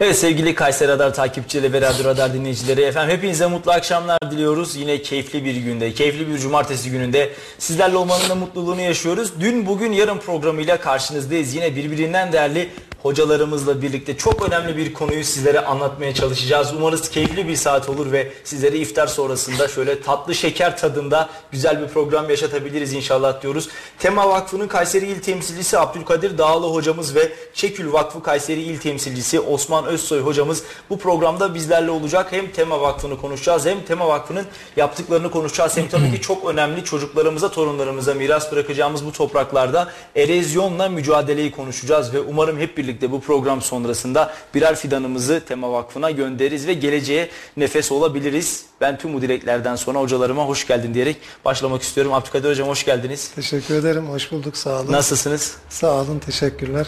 Evet sevgili Kayseri Radar takipçileri ve Radyo Radar dinleyicileri efendim hepinize mutlu akşamlar diliyoruz. Yine keyifli bir günde, keyifli bir cumartesi gününde sizlerle olmanın da mutluluğunu yaşıyoruz. Dün, bugün, yarın programıyla karşınızdayız. Yine birbirinden değerli hocalarımızla birlikte çok önemli bir konuyu sizlere anlatmaya çalışacağız. Umarız keyifli bir saat olur ve sizlere iftar sonrasında şöyle tatlı şeker tadında güzel bir program yaşatabiliriz inşallah diyoruz. Tema Vakfı'nın Kayseri İl Temsilcisi Abdülkadir Dağlı hocamız ve Çekül Vakfı Kayseri İl Temsilcisi Osman Özsoy hocamız bu programda bizlerle olacak. Hem Tema Vakfı'nı konuşacağız hem Tema Vakfı'nın yaptıklarını konuşacağız. Hem tabii ki çok önemli çocuklarımıza, torunlarımıza miras bırakacağımız bu topraklarda erozyonla mücadeleyi konuşacağız ve umarım hep birlikte bu program sonrasında birer fidanımızı Tema Vakfı'na göndeririz ve geleceğe nefes olabiliriz. Ben tüm bu dileklerden sonra hocalarıma hoş geldin diyerek başlamak istiyorum. Abdülkadir Hocam hoş geldiniz. Teşekkür ederim. Hoş bulduk. Sağ olun. Nasılsınız? Sağ olun. Teşekkürler.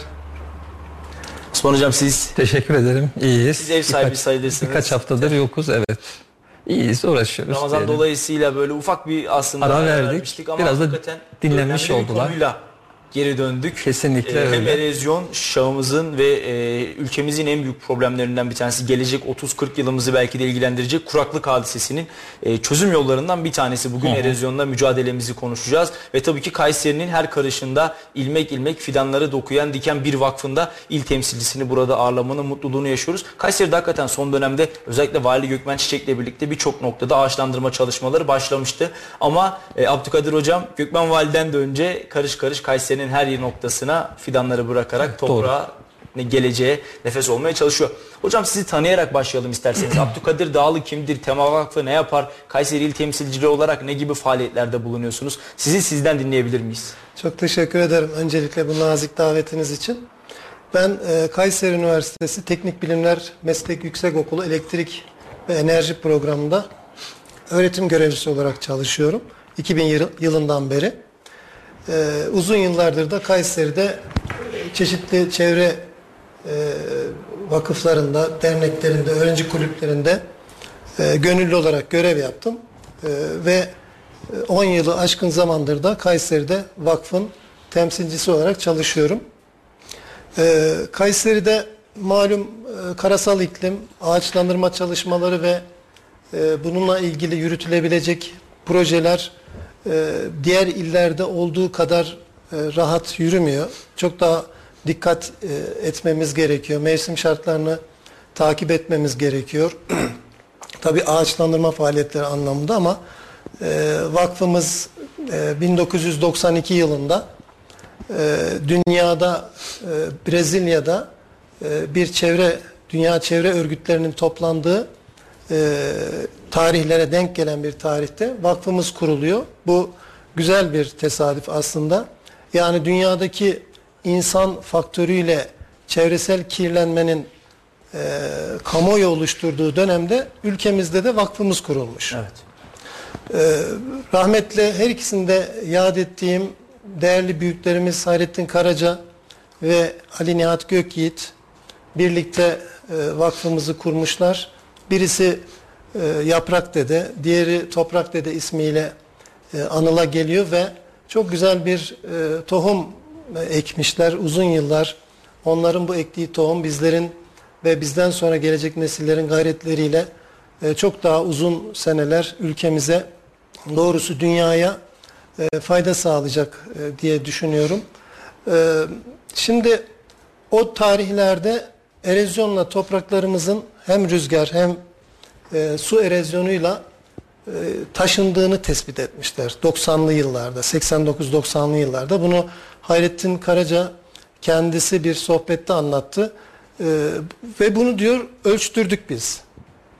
Osman Hocam siz Teşekkür ederim. İyiyiz. Siz ev sahibi Birkaç- sayılırsınız. Birkaç haftadır yokuz evet. İyiyiz uğraşıyoruz. Ramazan diyelim. dolayısıyla böyle ufak bir aslında Ara verdik. vermiştik ama Biraz da dinlenmiş oldular. konuyla geri döndük. Kesinlikle Ee, Hem erozyon çağımızın ve e, ülkemizin en büyük problemlerinden bir tanesi gelecek 30-40 yılımızı belki de ilgilendirecek kuraklık hadisesinin e, çözüm yollarından bir tanesi. Bugün erozyonla mücadelemizi konuşacağız ve tabii ki Kayseri'nin her karışında ilmek ilmek fidanları dokuyan diken bir vakfında il temsilcisini burada ağırlamanın mutluluğunu yaşıyoruz. Kayseri'de hakikaten son dönemde özellikle Vali Gökmen Çiçek'le birlikte birçok noktada ağaçlandırma çalışmaları başlamıştı. Ama e, Abdülkadir Hocam Gökmen Vali'den de önce karış karış Kayseri'nin her noktasına fidanları bırakarak toprağa ne geleceğe nefes olmaya çalışıyor. Hocam sizi tanıyarak başlayalım isterseniz. Abdülkadir Dağlı kimdir? Tema Vakfı ne yapar? Kayseri İl Temsilciliği olarak ne gibi faaliyetlerde bulunuyorsunuz? Sizi sizden dinleyebilir miyiz? Çok teşekkür ederim öncelikle bu nazik davetiniz için. Ben e, Kayseri Üniversitesi Teknik Bilimler Meslek Yüksekokulu Elektrik ve Enerji Programı'nda öğretim görevlisi olarak çalışıyorum. 2000 yılı- yılından beri. E, uzun yıllardır da Kayseri'de e, çeşitli çevre e, vakıflarında, derneklerinde, öğrenci kulüplerinde e, gönüllü olarak görev yaptım. E, ve e, 10 yılı aşkın zamandır da Kayseri'de vakfın temsilcisi olarak çalışıyorum. E, Kayseri'de malum e, karasal iklim, ağaçlandırma çalışmaları ve e, bununla ilgili yürütülebilecek projeler e, diğer illerde olduğu kadar e, rahat yürümüyor. Çok daha dikkat e, etmemiz gerekiyor. Mevsim şartlarını takip etmemiz gerekiyor. Tabii ağaçlandırma faaliyetleri anlamında ama e, vakfımız e, 1992 yılında dünyada Brezilya'da bir çevre dünya çevre örgütlerinin toplandığı e, tarihlere denk gelen bir tarihte vakfımız kuruluyor. Bu güzel bir tesadüf aslında. Yani dünyadaki insan faktörüyle çevresel kirlenmenin e, kamuoyu oluşturduğu dönemde ülkemizde de vakfımız kurulmuş. Evet. Ee, rahmetle her ikisinde yad ettiğim değerli büyüklerimiz Hayrettin Karaca ve Ali Nihat Gökyiğit birlikte e, vakfımızı kurmuşlar. Birisi e, Yaprak Dede, diğeri Toprak Dede ismiyle e, anıla geliyor ve çok güzel bir e, tohum e, ekmişler uzun yıllar. Onların bu ektiği tohum bizlerin ve bizden sonra gelecek nesillerin gayretleriyle e, çok daha uzun seneler ülkemize doğrusu dünyaya e, fayda sağlayacak e, diye düşünüyorum. E, Şimdi o tarihlerde erozyonla topraklarımızın hem rüzgar hem e, su erozyonuyla e, taşındığını tespit etmişler 90'lı yıllarda 89-90'lı yıllarda. Bunu Hayrettin Karaca kendisi bir sohbette anlattı. E, ve bunu diyor ölçtürdük biz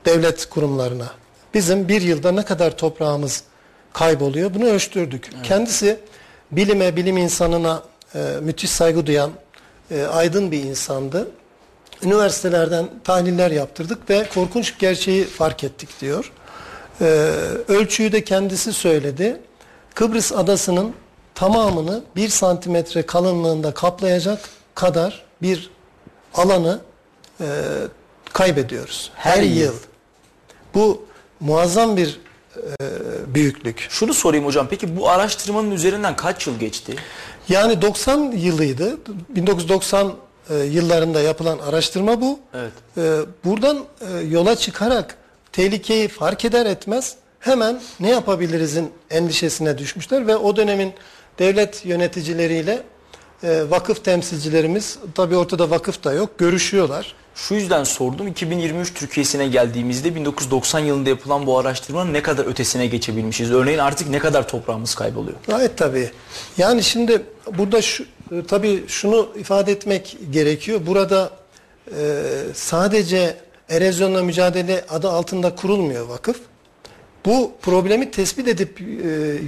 devlet kurumlarına. Bizim bir yılda ne kadar toprağımız kayboluyor bunu ölçtürdük. Kendisi bilime bilim insanına e, müthiş saygı duyan e, aydın bir insandı üniversitelerden tahliller yaptırdık ve korkunç gerçeği fark ettik diyor. Ee, ölçüyü de kendisi söyledi. Kıbrıs adasının tamamını bir santimetre kalınlığında kaplayacak kadar bir alanı e, kaybediyoruz. Her, Her yıl. yıl. Bu muazzam bir e, büyüklük. Şunu sorayım hocam. Peki bu araştırmanın üzerinden kaç yıl geçti? Yani 90 yılıydı. 1990 e, yıllarında yapılan araştırma bu. Evet. E, buradan e, yola çıkarak tehlikeyi fark eder etmez hemen ne yapabilirizin endişesine düşmüşler ve o dönemin devlet yöneticileriyle e, vakıf temsilcilerimiz tabi ortada vakıf da yok görüşüyorlar. Şu yüzden sordum. 2023 Türkiye'sine geldiğimizde 1990 yılında yapılan bu araştırmanın ne kadar ötesine geçebilmişiz? Örneğin artık ne kadar toprağımız kayboluyor? Gayet tabii. Yani şimdi burada şu, e, tabii şunu ifade etmek gerekiyor. Burada e, sadece erozyonla mücadele adı altında kurulmuyor vakıf. Bu problemi tespit edip e,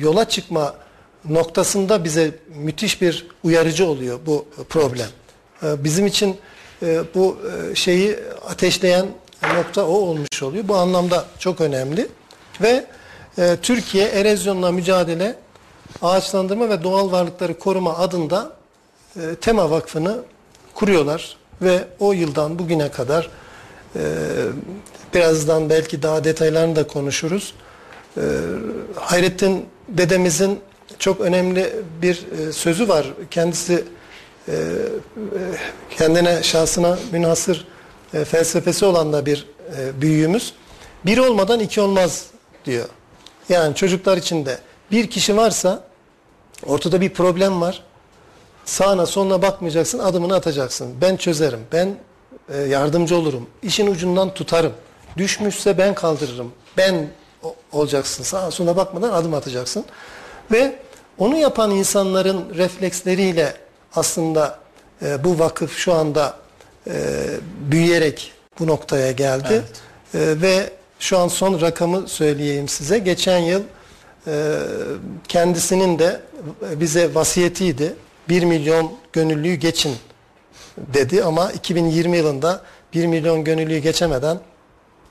yola çıkma noktasında bize müthiş bir uyarıcı oluyor bu problem. E, bizim için e, bu e, şeyi ateşleyen nokta o olmuş oluyor. Bu anlamda çok önemli. Ve e, Türkiye erozyonla mücadele ağaçlandırma ve doğal varlıkları koruma adında e, Tema Vakfı'nı kuruyorlar ve o yıldan bugüne kadar e, birazdan belki daha detaylarını da konuşuruz. E, Hayrettin dedemizin çok önemli bir sözü var. Kendisi kendine şahsına münhasır felsefesi olan da bir büyüğümüz. Bir olmadan iki olmaz diyor. Yani çocuklar içinde bir kişi varsa ortada bir problem var. Sağına soluna bakmayacaksın, adımını atacaksın. Ben çözerim, ben e, yardımcı olurum, işin ucundan tutarım. Düşmüşse ben kaldırırım, ben olacaksın. Sağa sola bakmadan adım atacaksın. Ve onu yapan insanların refleksleriyle aslında e, bu vakıf şu anda e, büyüyerek bu noktaya geldi. E, ve şu an son rakamı söyleyeyim size. Geçen yıl e, kendisinin de bize vasiyetiydi. 1 milyon gönüllüyü geçin dedi ama 2020 yılında 1 milyon gönüllüyü geçemeden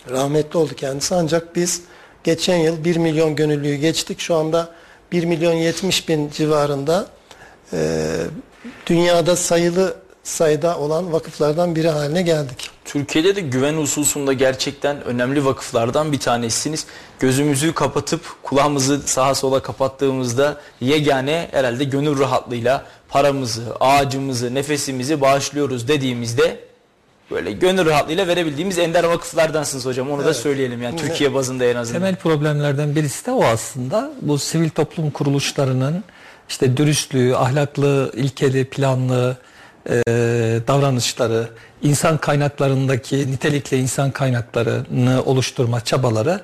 rahmetli oldu kendisi. Ancak biz geçen yıl 1 milyon gönüllüyü geçtik. Şu anda 1 milyon 70 bin civarında e, dünyada sayılı sayıda olan vakıflardan biri haline geldik. Türkiye'de de güven hususunda gerçekten önemli vakıflardan bir tanesiniz. Gözümüzü kapatıp kulağımızı sağa sola kapattığımızda yegane herhalde gönül rahatlığıyla paramızı, ağacımızı, nefesimizi bağışlıyoruz dediğimizde böyle gönül rahatlığıyla verebildiğimiz ender vakıflardansınız hocam. Onu da söyleyelim yani Türkiye bazında en azından. Temel problemlerden birisi de o aslında. Bu sivil toplum kuruluşlarının işte dürüstlüğü, ahlaklı, ilkeli, planlı e, davranışları, insan kaynaklarındaki nitelikli insan kaynaklarını oluşturma çabaları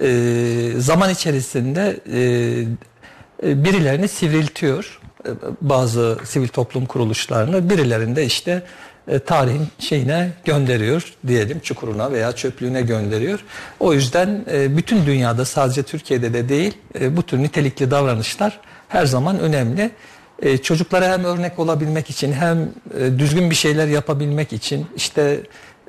e, zaman içerisinde e, e, birilerini sivriltiyor. E, Bazı sivil toplum kuruluşlarını birilerinde işte e, tarihin şeyine gönderiyor diyelim çukuruna veya çöplüğüne gönderiyor. O yüzden e, bütün dünyada sadece Türkiye'de de değil e, bu tür nitelikli davranışlar her zaman önemli. E, çocuklara hem örnek olabilmek için hem e, düzgün bir şeyler yapabilmek için işte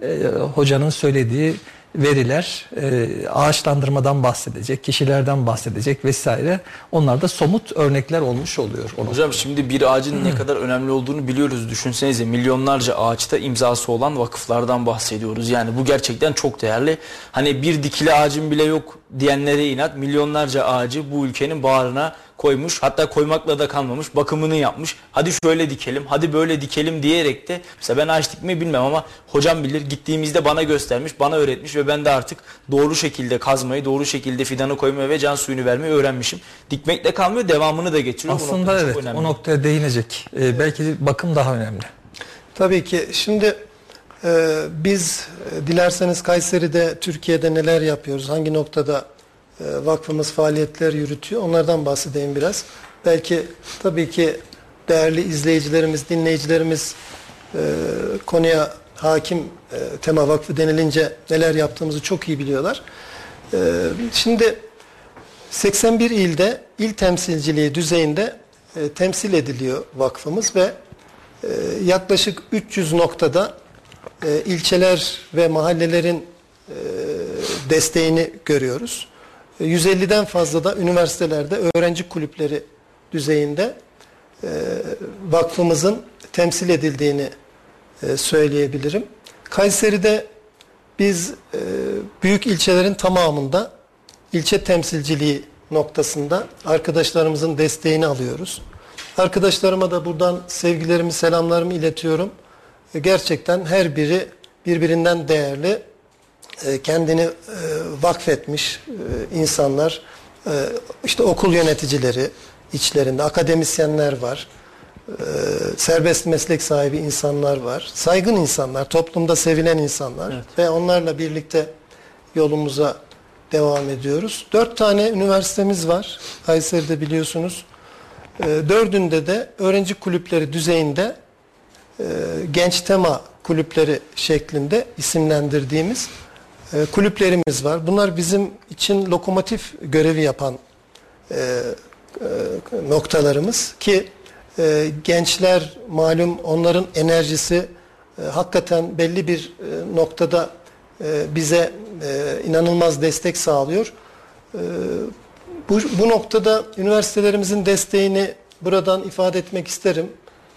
e, hocanın söylediği veriler e, ağaçlandırmadan bahsedecek, kişilerden bahsedecek vesaire. Onlar da somut örnekler olmuş oluyor. Hocam şimdi bir ağacın ne kadar önemli olduğunu biliyoruz. Düşünsenize milyonlarca ağaçta imzası olan vakıflardan bahsediyoruz. Yani bu gerçekten çok değerli. Hani bir dikili ağacın bile yok diyenlere inat milyonlarca ağacı bu ülkenin bağrına koymuş. Hatta koymakla da kalmamış. Bakımını yapmış. Hadi şöyle dikelim, hadi böyle dikelim diyerek de mesela ben ağaç dikmeyi bilmem ama hocam bilir. Gittiğimizde bana göstermiş, bana öğretmiş ve ben de artık doğru şekilde kazmayı, doğru şekilde fidanı koymayı ve can suyunu vermeyi öğrenmişim. Dikmekle kalmıyor, devamını da getiriyor. Aslında evet önemli. o noktaya değinecek. E, belki bakım daha önemli. Tabii ki şimdi e, biz e, dilerseniz Kayseri'de Türkiye'de neler yapıyoruz, hangi noktada vakfımız faaliyetler yürütüyor onlardan bahsedeyim biraz. Belki tabii ki değerli izleyicilerimiz, dinleyicilerimiz e, konuya hakim e, tema vakfı denilince neler yaptığımızı çok iyi biliyorlar. E, şimdi 81 ilde il temsilciliği düzeyinde e, temsil ediliyor vakfımız ve e, yaklaşık 300 noktada e, ilçeler ve mahallelerin e, desteğini görüyoruz. E, 150'den fazla da üniversitelerde öğrenci kulüpleri düzeyinde e, vakfımızın temsil edildiğini e, söyleyebilirim. Kayseri'de biz e, büyük ilçelerin tamamında ilçe temsilciliği noktasında arkadaşlarımızın desteğini alıyoruz. Arkadaşlarıma da buradan sevgilerimi, selamlarımı iletiyorum. e, gerçekten her biri birbirinden değerli, kendini e, vakfetmiş e, insanlar, e, işte okul yöneticileri içlerinde, akademisyenler var, e, serbest meslek sahibi insanlar var, saygın insanlar, toplumda sevilen insanlar Evet. ve onlarla birlikte yolumuza devam ediyoruz. Dört tane üniversitemiz var Kayseri'de biliyorsunuz. E, dördünde de öğrenci kulüpleri düzeyinde e, genç tema kulüpleri şeklinde isimlendirdiğimiz e, kulüplerimiz var. Bunlar bizim için lokomotif görevi yapan e, e, noktalarımız ki e, gençler malum onların enerjisi e, hakikaten belli bir e, noktada e, bize e, inanılmaz destek sağlıyor. E, bu, bu noktada üniversitelerimizin desteğini buradan ifade etmek isterim.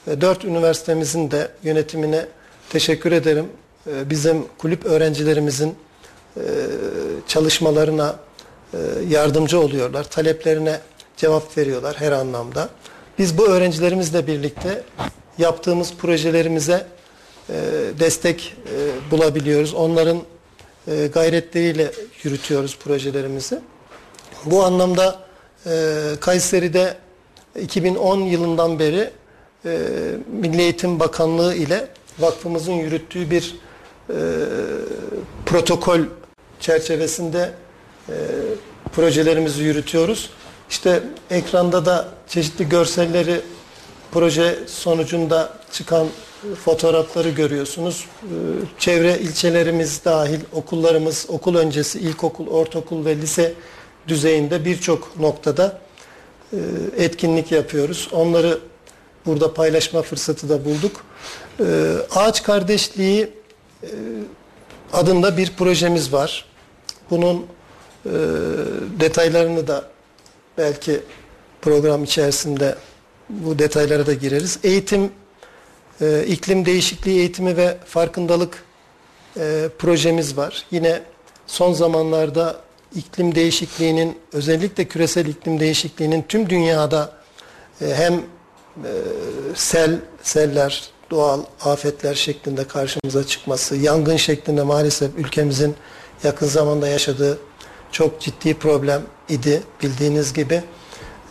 E, Dört üniversitemizin de yönetimine teşekkür ederim. E, Bizim kulüp öğrencilerimizin çalışmalarına e, yardımcı oluyorlar. Taleplerine cevap veriyorlar her anlamda. Biz bu öğrencilerimizle birlikte yaptığımız projelerimize e, destek e, bulabiliyoruz. Onların e, gayretleriyle yürütüyoruz projelerimizi. Bu anlamda e, Kayseri'de 2010 yılından beri e, Milli Eğitim Bakanlığı ile vakfımızın yürüttüğü bir e, protokol çerçevesinde e, projelerimizi yürütüyoruz. İşte ekranda da çeşitli görselleri proje sonucunda çıkan fotoğrafları görüyorsunuz. Ee, Çevre ilçelerimiz dahil okullarımız, okul öncesi, ilkokul, ortaokul ve lise düzeyinde birçok noktada e, etkinlik yapıyoruz. Onları burada paylaşma fırsatı da bulduk. Ee, Ağaç Kardeşliği e, adında bir projemiz var. Bunun e, detaylarını da belki program içerisinde bu detaylara da gireriz. Eğitim, e, iklim değişikliği eğitimi ve farkındalık e, projemiz var. Yine son zamanlarda iklim değişikliğinin özellikle küresel iklim değişikliğinin tüm dünyada e, hem e, sel, seller, doğal afetler şeklinde karşımıza çıkması, yangın şeklinde maalesef ülkemizin yakın zamanda yaşadığı çok ciddi problem idi bildiğiniz gibi.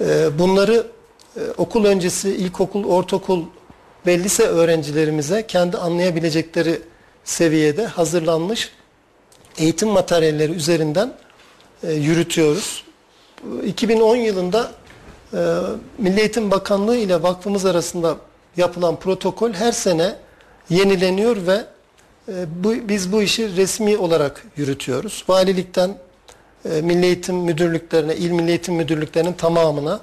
E, bunları e, okul öncesi, ilkokul, ortaokul ve lise öğrencilerimize kendi anlayabilecekleri seviyede hazırlanmış eğitim materyalleri üzerinden e, yürütüyoruz. 2010 yılında e, Milli Eğitim Bakanlığı ile vakfımız arasında yapılan protokol her sene yenileniyor ve bu, biz bu işi resmi olarak yürütüyoruz. Valilikten e, Milli Eğitim Müdürlüklerine, İl Milli Eğitim Müdürlüklerinin tamamına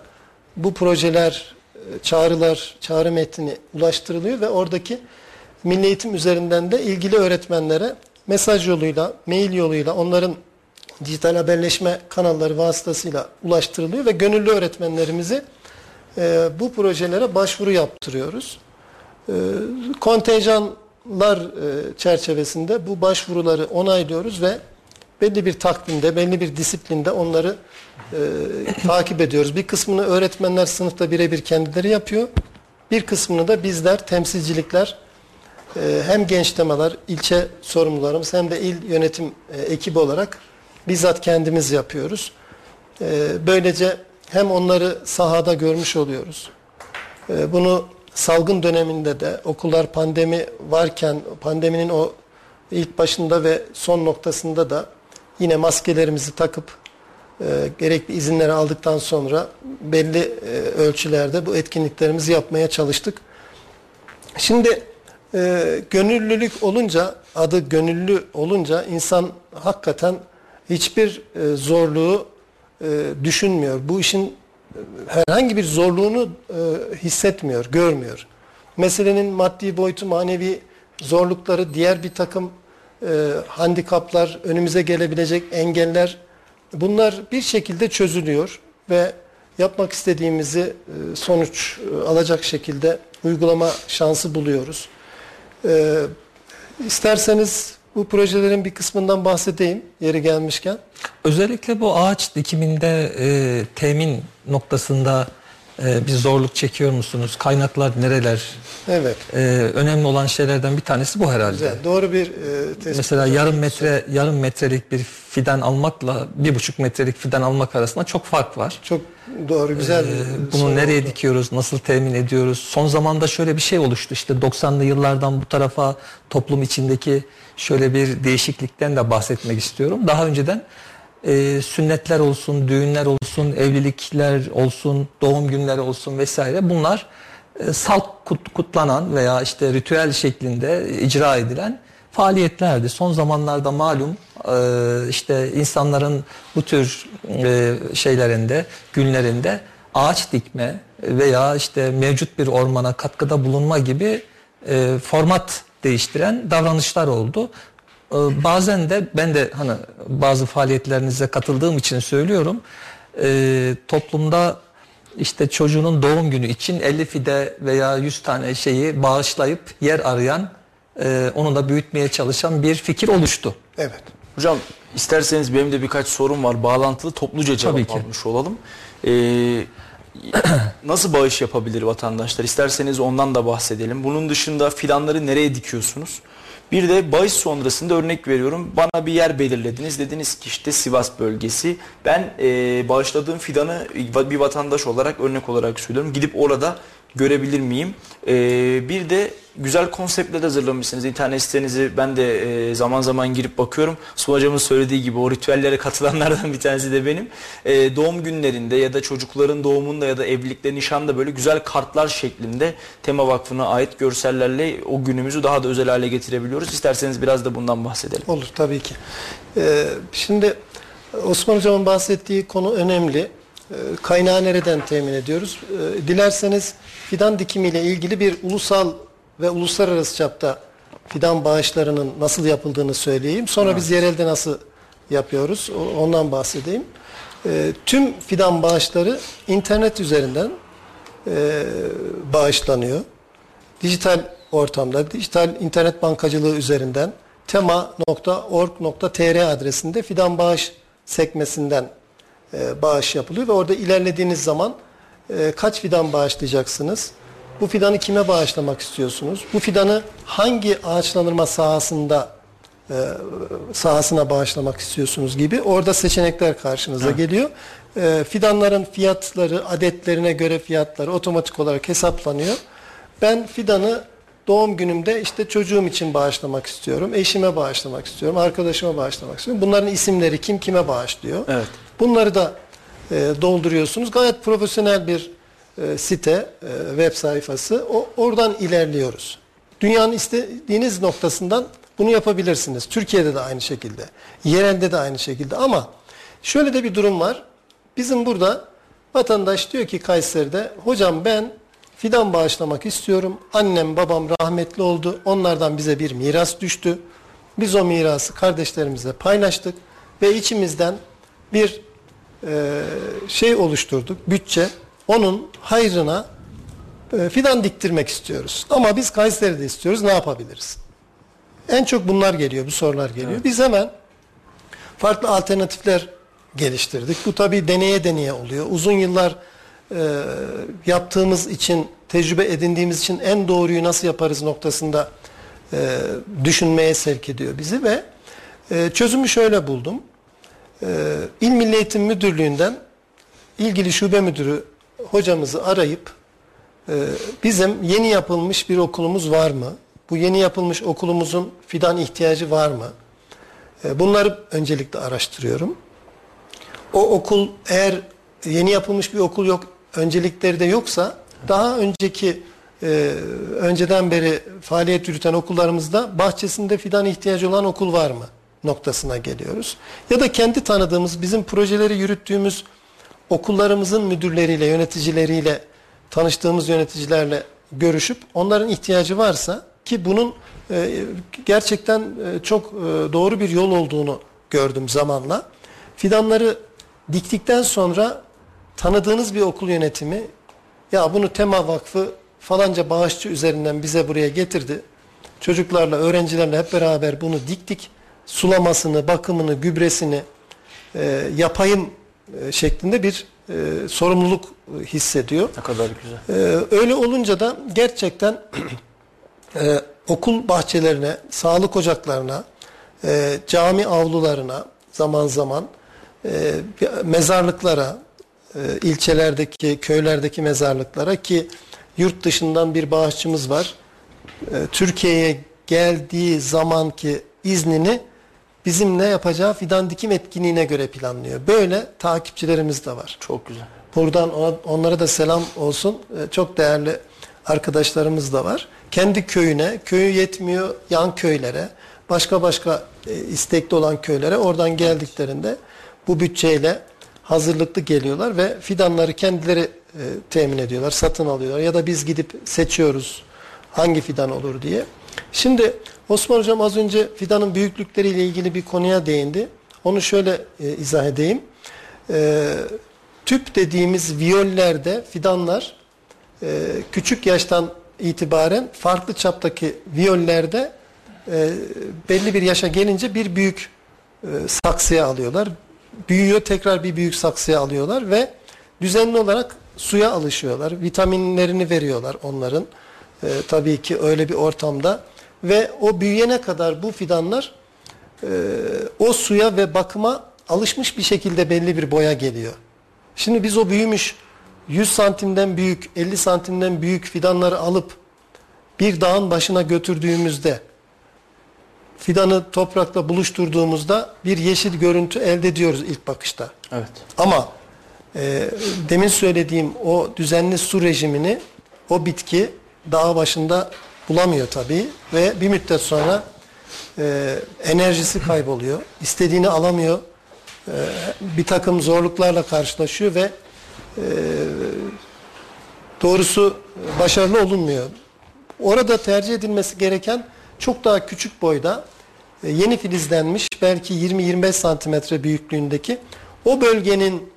bu projeler, e, çağrılar, çağrı metni ulaştırılıyor ve oradaki milli eğitim üzerinden de ilgili öğretmenlere mesaj yoluyla, mail yoluyla onların dijital haberleşme kanalları vasıtasıyla ulaştırılıyor ve gönüllü öğretmenlerimizi e, bu projelere başvuru yaptırıyoruz. E, kontenjanlar e, çerçevesinde bu başvuruları onaylıyoruz ve belli bir takvimde, belli bir disiplinde onları e, takip ediyoruz. Bir kısmını öğretmenler sınıfta birebir kendileri yapıyor. Bir kısmını da bizler, temsilcilikler, e, hem genç temalar, ilçe sorumlularımız hem de il yönetim e, ekibi olarak bizzat kendimiz yapıyoruz. E, böylece hem onları sahada görmüş oluyoruz. E, bunu salgın döneminde de okullar pandemi varken, pandeminin o ilk başında ve son noktasında da yine maskelerimizi takıp e, gerekli izinleri aldıktan sonra belli e, ölçülerde bu etkinliklerimizi yapmaya çalıştık. Şimdi e, gönüllülük olunca, adı gönüllü olunca insan hakikaten hiçbir e, zorluğu e, düşünmüyor. Bu işin herhangi bir zorluğunu e, hissetmiyor, görmüyor. Meselenin maddi boyutu, manevi zorlukları, diğer bir takım e, handikaplar, önümüze gelebilecek engeller bunlar bir şekilde çözülüyor ve yapmak istediğimizi e, sonuç e, alacak şekilde uygulama şansı buluyoruz. E, isterseniz bu projelerin bir kısmından bahsedeyim yeri gelmişken. Özellikle bu ağaç dikiminde e, temin noktasında e, bir zorluk çekiyor musunuz? Kaynaklar nereler? Evet. E, önemli olan şeylerden bir tanesi bu herhalde. Güzel. Doğru bir e, tespit. Mesela yarım metre yarım metrelik bir fidan almakla bir buçuk metrelik fidan almak arasında çok fark var. Çok doğru, güzel. Ee, Bunu soru nereye oldu. dikiyoruz, nasıl temin ediyoruz? Son zamanda şöyle bir şey oluştu. İşte 90'lı yıllardan bu tarafa toplum içindeki şöyle bir değişiklikten de bahsetmek istiyorum. Daha önceden e, sünnetler olsun, düğünler olsun, evlilikler olsun, doğum günleri olsun vesaire bunlar e, salt kut- kutlanan veya işte ritüel şeklinde icra edilen faaliyetlerdi. Son zamanlarda malum e, işte insanların bu tür e, şeylerinde, günlerinde ağaç dikme veya işte mevcut bir ormana katkıda bulunma gibi e, format değiştiren davranışlar oldu. E, bazen de ben de hani bazı faaliyetlerinize katıldığım için söylüyorum. E, toplumda işte çocuğunun doğum günü için 50 fide veya 100 tane şeyi bağışlayıp yer arayan, e, onu da büyütmeye çalışan bir fikir oluştu. Evet. Hocam isterseniz benim de birkaç sorum var. Bağlantılı topluca cevap Tabii ki. almış olalım. Ee, nasıl bağış yapabilir vatandaşlar? İsterseniz ondan da bahsedelim. Bunun dışında fidanları nereye dikiyorsunuz? Bir de bağış sonrasında örnek veriyorum. Bana bir yer belirlediniz. Dediniz ki işte Sivas bölgesi. Ben e, bağışladığım fidanı bir vatandaş olarak örnek olarak söylüyorum. Gidip orada görebilir miyim? E, bir de güzel konseptler hazırlamışsınız. İnternet sitenizi ben de e, zaman zaman girip bakıyorum. Su hocamın söylediği gibi o ritüellere katılanlardan bir tanesi de benim. E, doğum günlerinde ya da çocukların doğumunda ya da evlilikte, nişanda böyle güzel kartlar şeklinde Tema Vakfı'na ait görsellerle o günümüzü daha da özel hale getirebiliyoruz. İsterseniz biraz da bundan bahsedelim. Olur tabii ki. Ee, şimdi Osman Hocam'ın bahsettiği konu önemli. Ee, kaynağı nereden temin ediyoruz? Ee, dilerseniz fidan dikimiyle ilgili bir ulusal ve uluslararası çapta fidan bağışlarının nasıl yapıldığını söyleyeyim. Sonra biz yerelde nasıl yapıyoruz ondan bahsedeyim. Ee, tüm fidan bağışları internet üzerinden e, bağışlanıyor. Dijital ortamda, dijital internet bankacılığı üzerinden tema.org.tr adresinde fidan bağış sekmesinden e, bağış yapılıyor ve orada ilerlediğiniz zaman e, kaç fidan bağışlayacaksınız? Bu fidanı kime bağışlamak istiyorsunuz? Bu fidanı hangi ağaçlandırma sahasında e, sahasına bağışlamak istiyorsunuz gibi orada seçenekler karşınıza geliyor. E, fidanların fiyatları, adetlerine göre fiyatları otomatik olarak hesaplanıyor. Ben fidanı doğum günümde işte çocuğum için bağışlamak istiyorum, eşime bağışlamak istiyorum, arkadaşıma bağışlamak istiyorum. Bunların isimleri kim kime bağışlıyor? Evet. Bunları da e, dolduruyorsunuz. Gayet profesyonel bir e, site, e, web sayfası. O, oradan ilerliyoruz. Dünyanın istediğiniz noktasından bunu yapabilirsiniz. Türkiye'de de aynı şekilde. Yerelde de aynı şekilde. Ama şöyle de bir durum var. Bizim burada vatandaş diyor ki Kayseri'de hocam ben fidan bağışlamak istiyorum. Annem babam rahmetli oldu. Onlardan bize bir miras düştü. Biz o mirası kardeşlerimizle paylaştık ve içimizden bir e, şey oluşturduk, bütçe. Onun hayrına e, fidan diktirmek istiyoruz. Ama biz Kayseri'de istiyoruz, ne yapabiliriz? En çok bunlar geliyor, bu sorular geliyor. Biz hemen farklı alternatifler geliştirdik. Bu tabii deneye deneye oluyor. Uzun yıllar e, yaptığımız için, tecrübe edindiğimiz için en doğruyu nasıl yaparız noktasında e, düşünmeye sevk ediyor bizi ve e, çözümü şöyle buldum. E, İl Milli Eğitim Müdürlüğü'nden ilgili şube müdürü hocamızı arayıp e, bizim yeni yapılmış bir okulumuz var mı? Bu yeni yapılmış okulumuzun fidan ihtiyacı var mı? E, bunları öncelikle araştırıyorum. O okul eğer yeni yapılmış bir okul yok, öncelikleri de yoksa daha önceki e, önceden beri faaliyet yürüten okullarımızda bahçesinde fidan ihtiyacı olan okul var mı noktasına geliyoruz. Ya da kendi tanıdığımız bizim projeleri yürüttüğümüz okullarımızın müdürleriyle, yöneticileriyle tanıştığımız yöneticilerle görüşüp onların ihtiyacı varsa ki bunun e, gerçekten e, çok e, doğru bir yol olduğunu gördüm zamanla. Fidanları diktikten sonra tanıdığınız bir okul yönetimi ya bunu Tema Vakfı falanca bağışçı üzerinden bize buraya getirdi. Çocuklarla, öğrencilerle hep beraber bunu diktik. Sulamasını, bakımını, gübresini e, yapayım e, şeklinde bir e, sorumluluk hissediyor. Ne kadar güzel. Ee, öyle olunca da gerçekten e, okul bahçelerine, sağlık ocaklarına, e, cami avlularına zaman zaman e, mezarlıklara, e, ilçelerdeki, köylerdeki mezarlıklara ki yurt dışından bir bağışçımız var. E, Türkiye'ye geldiği zamanki iznini bizimle yapacağı fidan dikim etkinliğine göre planlıyor. Böyle takipçilerimiz de var. Çok güzel. Buradan ona- onlara da selam olsun. Ee, Çok değerli arkadaşlarımız da var. Kendi köyüne, köyü yetmiyor yan köylere, başka başka e, istekli olan köylere oradan geldiklerinde bu bütçeyle hazırlıklı geliyorlar ve fidanları kendileri e, temin ediyorlar, satın alıyorlar ya da biz gidip seçiyoruz hangi fidan olur diye. Şimdi Osman Hocam az önce fidanın büyüklükleriyle ilgili bir konuya değindi. Onu şöyle e, izah edeyim. E, tüp dediğimiz viyollerde fidanlar e, küçük yaştan itibaren farklı çaptaki viyollerde e, belli bir yaşa gelince bir büyük e, saksıya alıyorlar. Büyüyor tekrar bir büyük saksıya alıyorlar ve düzenli olarak suya alışıyorlar. Vitaminlerini veriyorlar onların. E, tabii ki öyle bir ortamda ve o büyüyene kadar bu fidanlar e, o suya ve bakıma alışmış bir şekilde belli bir boya geliyor. Şimdi biz o büyümüş 100 santimden büyük, 50 santimden büyük fidanları alıp bir dağın başına götürdüğümüzde fidanı toprakla buluşturduğumuzda bir yeşil görüntü elde ediyoruz ilk bakışta. Evet. Ama e, demin söylediğim o düzenli su rejimini o bitki dağ başında bulamıyor tabii ve bir müddet sonra e, enerjisi kayboluyor. istediğini alamıyor. E, bir takım zorluklarla karşılaşıyor ve e, doğrusu başarılı olunmuyor. Orada tercih edilmesi gereken çok daha küçük boyda e, yeni filizlenmiş belki 20-25 santimetre büyüklüğündeki o bölgenin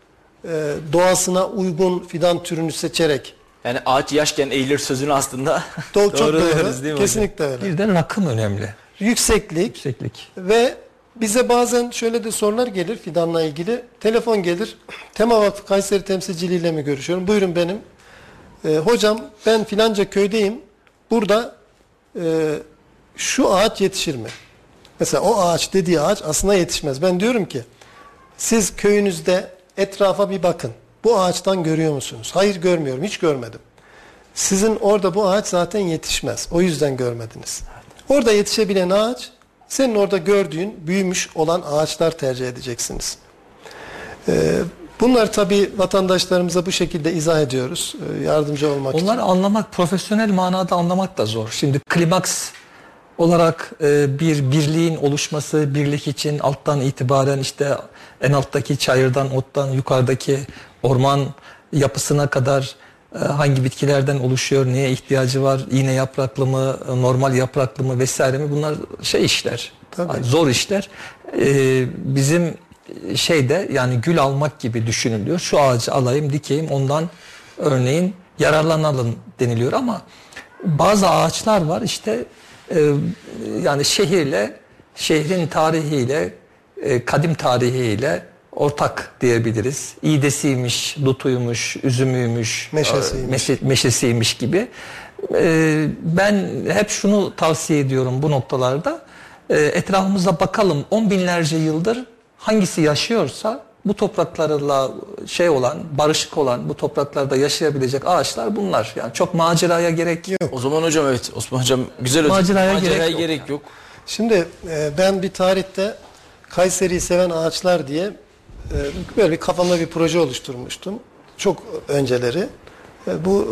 e, doğasına uygun fidan türünü seçerek Yani ağaç yaşken eğilir sözünü aslında Do- çok doğru. diyoruz değil mi hocam? Kesinlikle öyle. Bir de rakım önemli. Yükseklik Yükseklik. ve bize bazen şöyle de sorular gelir fidanla ilgili. Telefon gelir. Tema Vakfı Kayseri temsilciliğiyle mi görüşüyorum? Buyurun benim. Ee, hocam ben filanca köydeyim. Burada e, şu ağaç yetişir mi? Mesela o ağaç dediği ağaç aslında yetişmez. Ben diyorum ki siz köyünüzde etrafa bir bakın. Bu ağaçtan görüyor musunuz? Hayır görmüyorum. Hiç görmedim. Sizin orada bu ağaç zaten yetişmez. O yüzden görmediniz. Orada yetişebilen ağaç senin orada gördüğün büyümüş olan ağaçlar tercih edeceksiniz. Ee, bunlar tabii vatandaşlarımıza bu şekilde izah ediyoruz. ee, yardımcı olmak için. Onları anlamak, profesyonel manada anlamak da zor. Şimdi klimaks olarak e, bir birliğin oluşması, birlik için alttan itibaren işte en alttaki çayırdan, ottan, yukarıdaki orman yapısına kadar e, hangi bitkilerden oluşuyor, neye ihtiyacı var, iğne yapraklı mı, e, normal yapraklı mı vesaire mi bunlar şey işler, Tabii. Zor işler. Bizim şeyde yani gül almak gibi düşünülüyor. Şu ağacı alayım, dikeyim, ondan örneğin yararlanalım deniliyor ama bazı ağaçlar var işte e, yani şehirle, şehrin tarihiyle, e, kadim tarihiyle ortak diyebiliriz. İğdesiymiş, dutuymuş, üzümüymüş, Meşesiymiş. e, meşe- meşesiymiş gibi. E, ben hep şunu tavsiye ediyorum bu noktalarda. E, etrafımıza bakalım on binlerce yıldır hangisi yaşıyorsa bu topraklarla şey olan, barışık olan, bu topraklarda yaşayabilecek ağaçlar bunlar. Yani çok maceraya gerek yok. O zaman hocam evet Osman hocam güzel özet. Maceraya gerek yok gerek yok. Şimdi e, ben bir tarihte Kayseri'yi seven ağaçlar diye e, böyle bir kafamda bir proje oluşturmuştum. Çok önceleri. Bu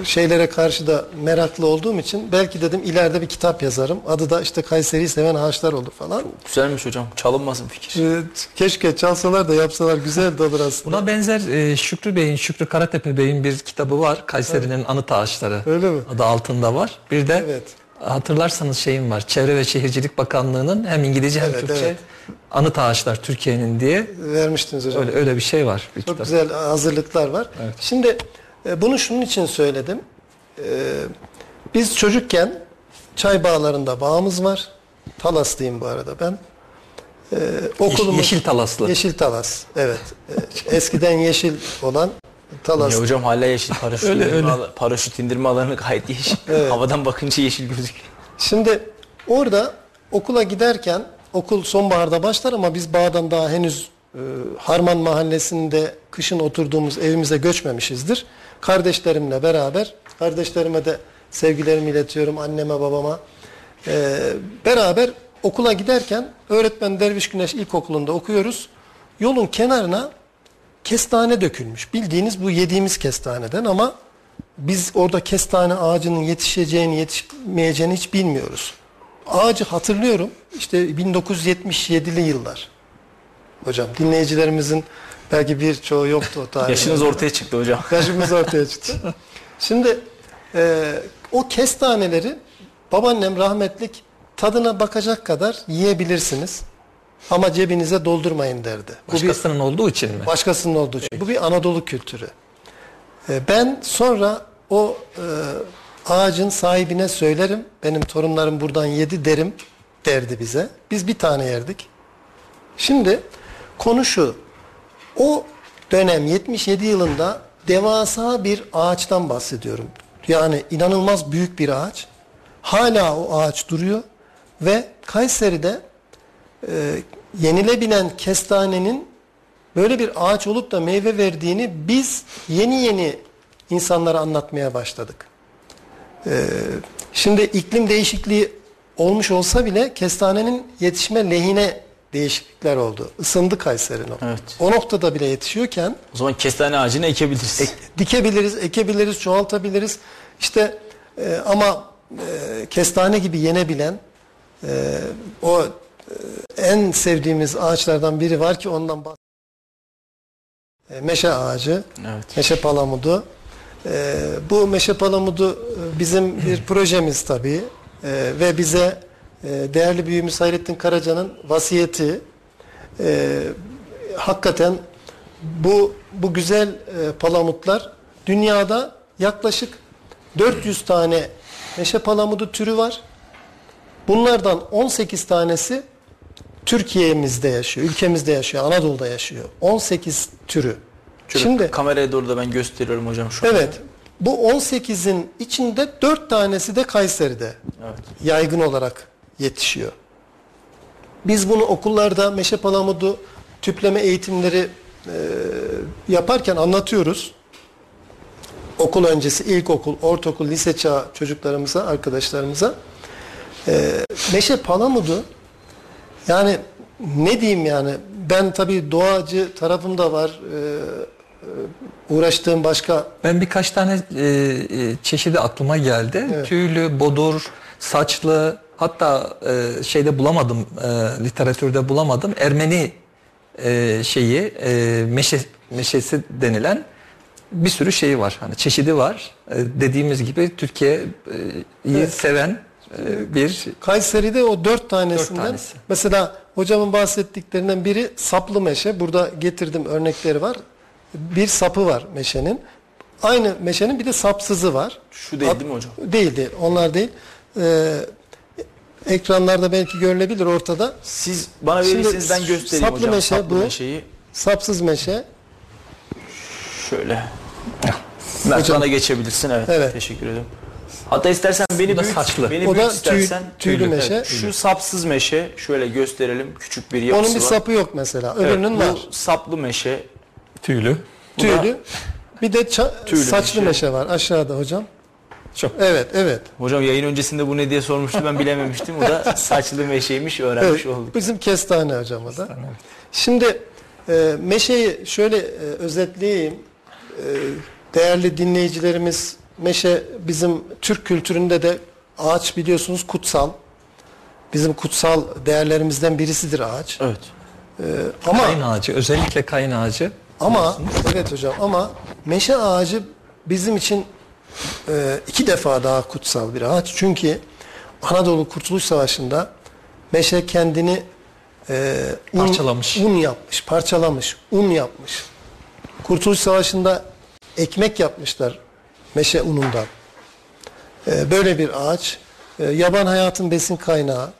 e, şeylere karşı da meraklı olduğum için belki dedim ileride bir kitap yazarım. Adı da işte Kayseri'yi seven ağaçlar olur falan. Güzelmiş hocam. Çalınmasın fikir. E, keşke çalsalar da yapsalar güzel de olur aslında. Buna benzer e, Şükrü Bey'in, Şükrü Karatepe Bey'in bir kitabı var. Kayseri'nin anıt ağaçları. Öyle mi? Adı altında var. Bir de Evet. hatırlarsanız şeyim var. Çevre ve Şehircilik Bakanlığı'nın hem İngilizce hem Evet, Türkçe evet. anıt ağaçlar Türkiye'nin diye Vermiştiniz hocam. öyle öyle bir şey var bir Çok kitap. güzel hazırlıklar var. Şimdi e, bunu şunun için söyledim. E, biz çocukken çay bağlarında bağımız var. Talaslıyım bu arada ben. Ee, okulumuz Yeşil Talaslı. Yeşil Talas. Evet. Eskiden yeşil olan Talas. Ya hocam hala yeşil paraşüt, Öyle, indirme, öyle. paraşüt indirme alanı gayet yeşil. Havadan bakınca yeşil gözüküyor. Şimdi orada okula giderken okul sonbaharda başlar ama biz bağdan daha henüz e, Harman Mahallesi'nde kışın oturduğumuz evimize göçmemişizdir. Kardeşlerimle beraber, kardeşlerime de sevgilerimi iletiyorum anneme babama. E, beraber okula giderken öğretmen Derviş Güneş İlkokulu'nda okuyoruz. Yolun kenarına kestane dökülmüş. Bildiğiniz bu yediğimiz kestaneden ama biz orada kestane ağacının yetişeceğini yetişmeyeceğini hiç bilmiyoruz. Ağacı hatırlıyorum. İşte 1977'li yıllar. Hocam dinleyicilerimizin belki birçoğu yoktu o tarihte. Yaşınız ortaya çıktı hocam. Yaşımız ortaya çıktı. Şimdi e, o kestaneleri babaannem rahmetlik tadına bakacak kadar yiyebilirsiniz. Ama cebinize doldurmayın derdi. Bu bir Başkasının olduğu için mi? Başkasının olduğu için. Bu bir Anadolu kültürü. E, Ben sonra o e, ağacın sahibine söylerim. Benim torunlarım buradan yedi derim derdi bize. Biz bir tane yerdik. Şimdi konu şu. O dönem 77 yılında devasa bir ağaçtan bahsediyorum. Yani inanılmaz büyük bir ağaç. Hala o ağaç duruyor ve Kayseri'de e, yenilebilen kestanenin böyle bir ağaç olup da meyve verdiğini biz yeni yeni insanlara anlatmaya başladık. Ee, şimdi iklim değişikliği olmuş olsa bile kestanenin yetişme lehine değişiklikler oldu. Isındı Kayseri'nin. o. Evet. O noktada bile yetişiyorken O zaman kestane ağacını ekebiliriz. dikebiliriz, ekebiliriz, çoğaltabiliriz. İşte e, ama e, kestane gibi yenebilen e, o e, en sevdiğimiz ağaçlardan biri var ki ondan bahs- e, meşe ağacı, Evet. meşe palamudu. E, bu meşe palamudu e, bizim bir projemiz tabii E, ve bize değerli büyüğümüz Hayrettin Karaca'nın vasiyeti. E, hakikaten bu bu güzel e, palamutlar dünyada yaklaşık 400 tane meşe palamudu türü var. Bunlardan 18 tanesi Türkiye'mizde yaşıyor, ülkemizde yaşıyor, Anadolu'da yaşıyor. 18 türü. Şöyle Şimdi kameraya doğru da ben gösteriyorum hocam şu an. evet bu 18'in içinde 4 tanesi de Kayseri'de Evet. yaygın olarak yetişiyor. Biz bunu okullarda meşe palamudu tüpleme eğitimleri e, yaparken anlatıyoruz. Okul öncesi ilkokul, ortaokul, lise çağı çocuklarımıza, arkadaşlarımıza. E, meşe palamudu yani ne diyeyim yani ben tabii doğacı tarafım da var. E, e, uğraştığım başka Ben birkaç tane e, e, çeşidi aklıma geldi. Tüylü, bodur, saçlı hatta e, şeyde bulamadım e, literatürde bulamadım. Ermeni e, şeyi e, meşe, meşesi denilen bir sürü şeyi var. Hani çeşidi var. E, dediğimiz gibi Türkiye'yi seven e, bir Kayseri'de o dört tanesinden Dört tanesi. mesela hocamın bahsettiklerinden biri saplı meşe. Burada getirdim örnekleri var. Bir sapı var meşenin. Aynı meşenin bir de sapsızı var. Şu değil değil mi hocam? Değil değil. Onlar değil. Ee, ekranlarda belki görülebilir ortada. Siz bana Şimdi verirseniz ben göstereyim saplı hocam. meşe saplı bu. meşeyi. Sapsız meşe. Şöyle. Mert Hocam. bana geçebilirsin evet. Evet. Teşekkür ederim. Hatta istersen beni büyüt. saçlı. Beni O büyüt da tüy- istersen. tüylü meşe. Evet, Şu sapsız meşe şöyle gösterelim. Küçük bir yapısı Onun bir var. sapı yok mesela. Evet, Öbürünün bu var. saplı meşe. tüylü. Bu da Tüylü. Bir de ça- Tüylü saçlı meşe. meşe var aşağıda hocam. Çok. Evet, evet. Hocam yayın öncesinde bu ne diye sormuştu ben bilememiştim. O da saçlı meşeymiş öğrenmiş Evet, olduk. bizim kestane hocam o da. Şimdi e, meşeyi şöyle e, özetleyeyim. E, değerli dinleyicilerimiz meşe bizim Türk kültüründe de ağaç biliyorsunuz kutsal. Bizim kutsal değerlerimizden birisidir ağaç. Evet. E, ama Kayın ağacı özellikle kayın ağacı. ama evet hocam ama meşe ağacı bizim için e, iki defa daha kutsal bir ağaç. Çünkü Anadolu Kurtuluş Savaşı'nda meşe kendini e, un, Parçalamış. un yapmış, parçalamış, un yapmış. Kurtuluş Savaşı'nda ekmek yapmışlar meşe unundan. E, böyle bir ağaç. E, yaban hayatın besin kaynağı.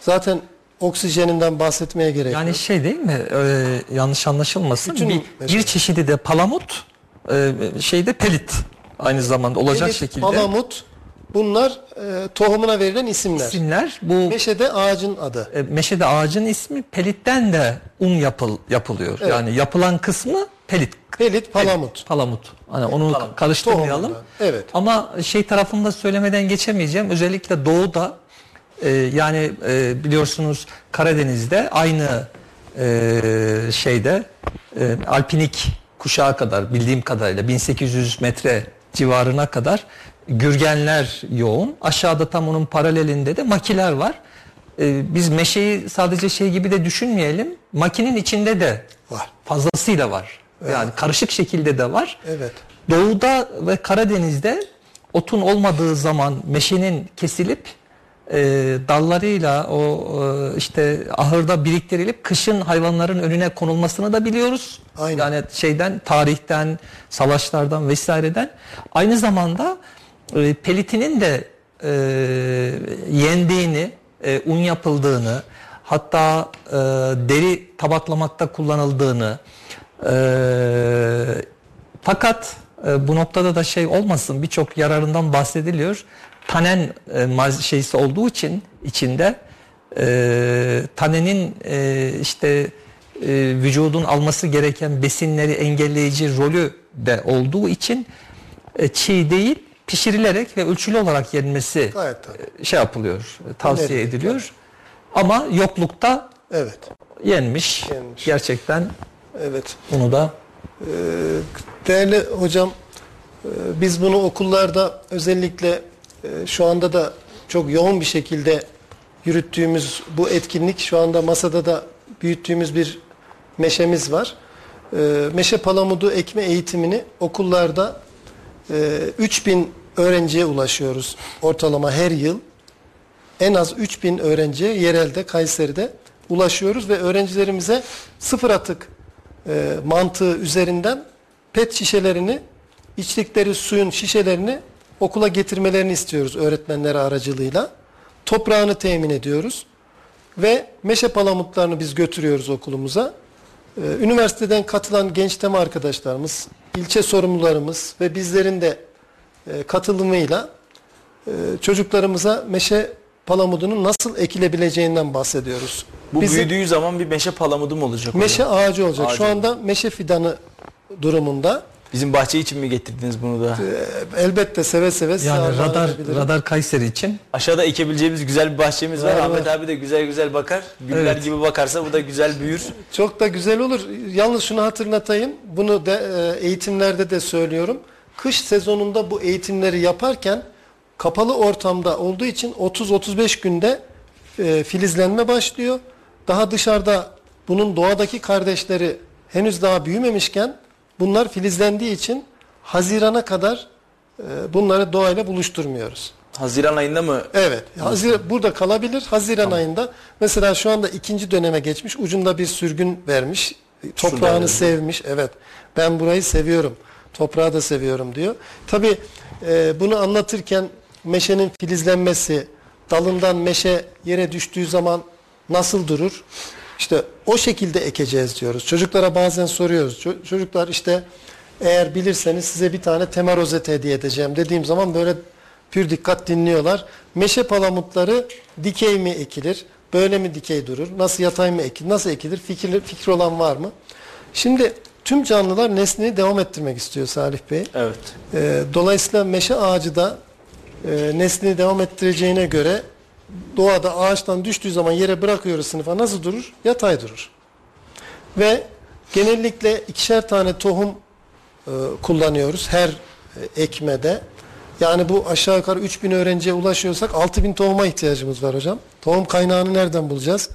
Zaten oksijeninden bahsetmeye gerek Yani yok. şey değil mi? Ee, yanlış anlaşılmasın. Bütün bir, mesela- bir çeşidi de palamut, e, şeyde pelit aynı zamanda olacak Elit, şekilde palamut bunlar e, tohumuna verilen isimler. isimler. Bu Meşede ağacın adı. e, meşede ağacın ismi pelitten de un yapıl yapılıyor. Evet. Yani yapılan kısmı pelit. Pelit, palamut. Palamut. Hani onu Palamut. karıştırmayalım. Tohumunda, evet. Ama şey tarafında söylemeden geçemeyeceğim. Özellikle doğuda e, yani e, biliyorsunuz Karadeniz'de aynı e, şeyde e, alpinik kuşağa kadar bildiğim kadarıyla 1800 metre civarına kadar gürgenler yoğun. Aşağıda tam onun paralelinde de makiler var. E, biz meşeyi sadece şey gibi de düşünmeyelim. Makinin içinde de Var. fazlasıyla var. Yani karışık şekilde de var. Evet. Doğuda ve Karadeniz'de otun olmadığı zaman meşenin kesilip e, dallarıyla o e, işte ahırda biriktirilip kışın hayvanların önüne konulmasını da biliyoruz. Aynen. Yani şeyden tarihten, savaşlardan vesaireden. Aynı zamanda e, pelitinin de e, yendiğini, e, un yapıldığını, hatta e, deri tabaklamakta kullanıldığını, e, fakat e, bu noktada da şey olmasın birçok yararından bahsediliyor. Tanen e, şeysi olduğu için içinde e, tanenin e, işte e, vücudun alması gereken besinleri engelleyici rolü de olduğu için e, çiğ değil pişirilerek ve ölçülü olarak yenmesi Gayet tabii. e, şey yapılıyor, tavsiye Önerilir, ediliyor. Ama yoklukta Evet. yenmiş. Yenmiş. Gerçekten Evet. bunu da Değerli hocam, e, biz bunu okullarda özellikle e, şu anda da çok yoğun bir şekilde yürüttüğümüz bu etkinlik şu anda masada da büyüttüğümüz bir meşemiz var. E, Meşe palamudu ekme eğitimini okullarda e, 3000 öğrenciye ulaşıyoruz ortalama her yıl. En az 3000 öğrenciye yerelde Kayseri'de ulaşıyoruz ve öğrencilerimize sıfır atık e, mantığı üzerinden pet şişelerini içtikleri suyun şişelerini okula getirmelerini istiyoruz öğretmenleri aracılığıyla. Toprağını temin ediyoruz ve meşe palamutlarını biz götürüyoruz okulumuza. Ee, Üniversiteden katılan genç tema arkadaşlarımız, ilçe sorumlularımız ve bizlerin de e, katılımıyla e, çocuklarımıza meşe palamudunun nasıl ekilebileceğinden bahsediyoruz. Bu Bizim- büyüdüğü zaman bir meşe palamudu mu olacak? Meşe hocam? ağacı olacak. Ağacı Şu anda meşe fidanı durumunda. Bizim bahçe için mi getirdiniz bunu da? Ee, Elbette seve seve yani radar edebilirim. radar Kayseri için Aşağıda ekebileceğimiz güzel bir bahçemiz var. Var, Ahmet abi de güzel güzel bakar. Güller Evet. gibi bakarsa bu da güzel büyür. Çok da güzel olur. Yalnız şunu hatırlatayım. Bunu da e, eğitimlerde de söylüyorum. Kış sezonunda bu eğitimleri yaparken kapalı ortamda olduğu için 30-35 günde e, filizlenme başlıyor. Daha dışarıda bunun doğadaki kardeşleri henüz daha büyümemişken bunlar filizlendiği için Haziran'a kadar e, bunları doğayla buluşturmuyoruz. Haziran ayında mı? Evet. Hazir, burada kalabilir. Haziran ayında mesela şu anda ikinci döneme geçmiş. Ucunda bir sürgün vermiş. Toprağını sevmiş. Evet. Ben burayı seviyorum. Toprağı da seviyorum diyor. Tabii e, bunu anlatırken meşenin filizlenmesi, dalından meşe yere düştüğü zaman nasıl durur? İşte o şekilde ekeceğiz diyoruz. Çocuklara bazen soruyoruz. Ço- Çocuklar işte eğer bilirseniz size bir tane tema rozeti hediye edeceğim dediğim zaman böyle pür dikkat dinliyorlar. Meşe palamutları dikey mi ekilir? Böyle mi dikey durur? Nasıl yatay mı ekilir? Nasıl ekilir? Fikir, fikri olan var mı? Şimdi tüm canlılar nesneyi devam ettirmek istiyor Salih Bey. Evet. Ee, dolayısıyla meşe ağacı da e, neslini devam ettireceğine göre doğada ağaçtan düştüğü zaman yere bırakıyoruz sınıfa nasıl durur? Yatay durur. Ve genellikle ikişer tane tohum e, kullanıyoruz her e, ekmede. Yani bu aşağı yukarı 3000 öğrenciye ulaşıyorsak 6000 tohuma ihtiyacımız var hocam. Tohum kaynağını nereden bulacağız?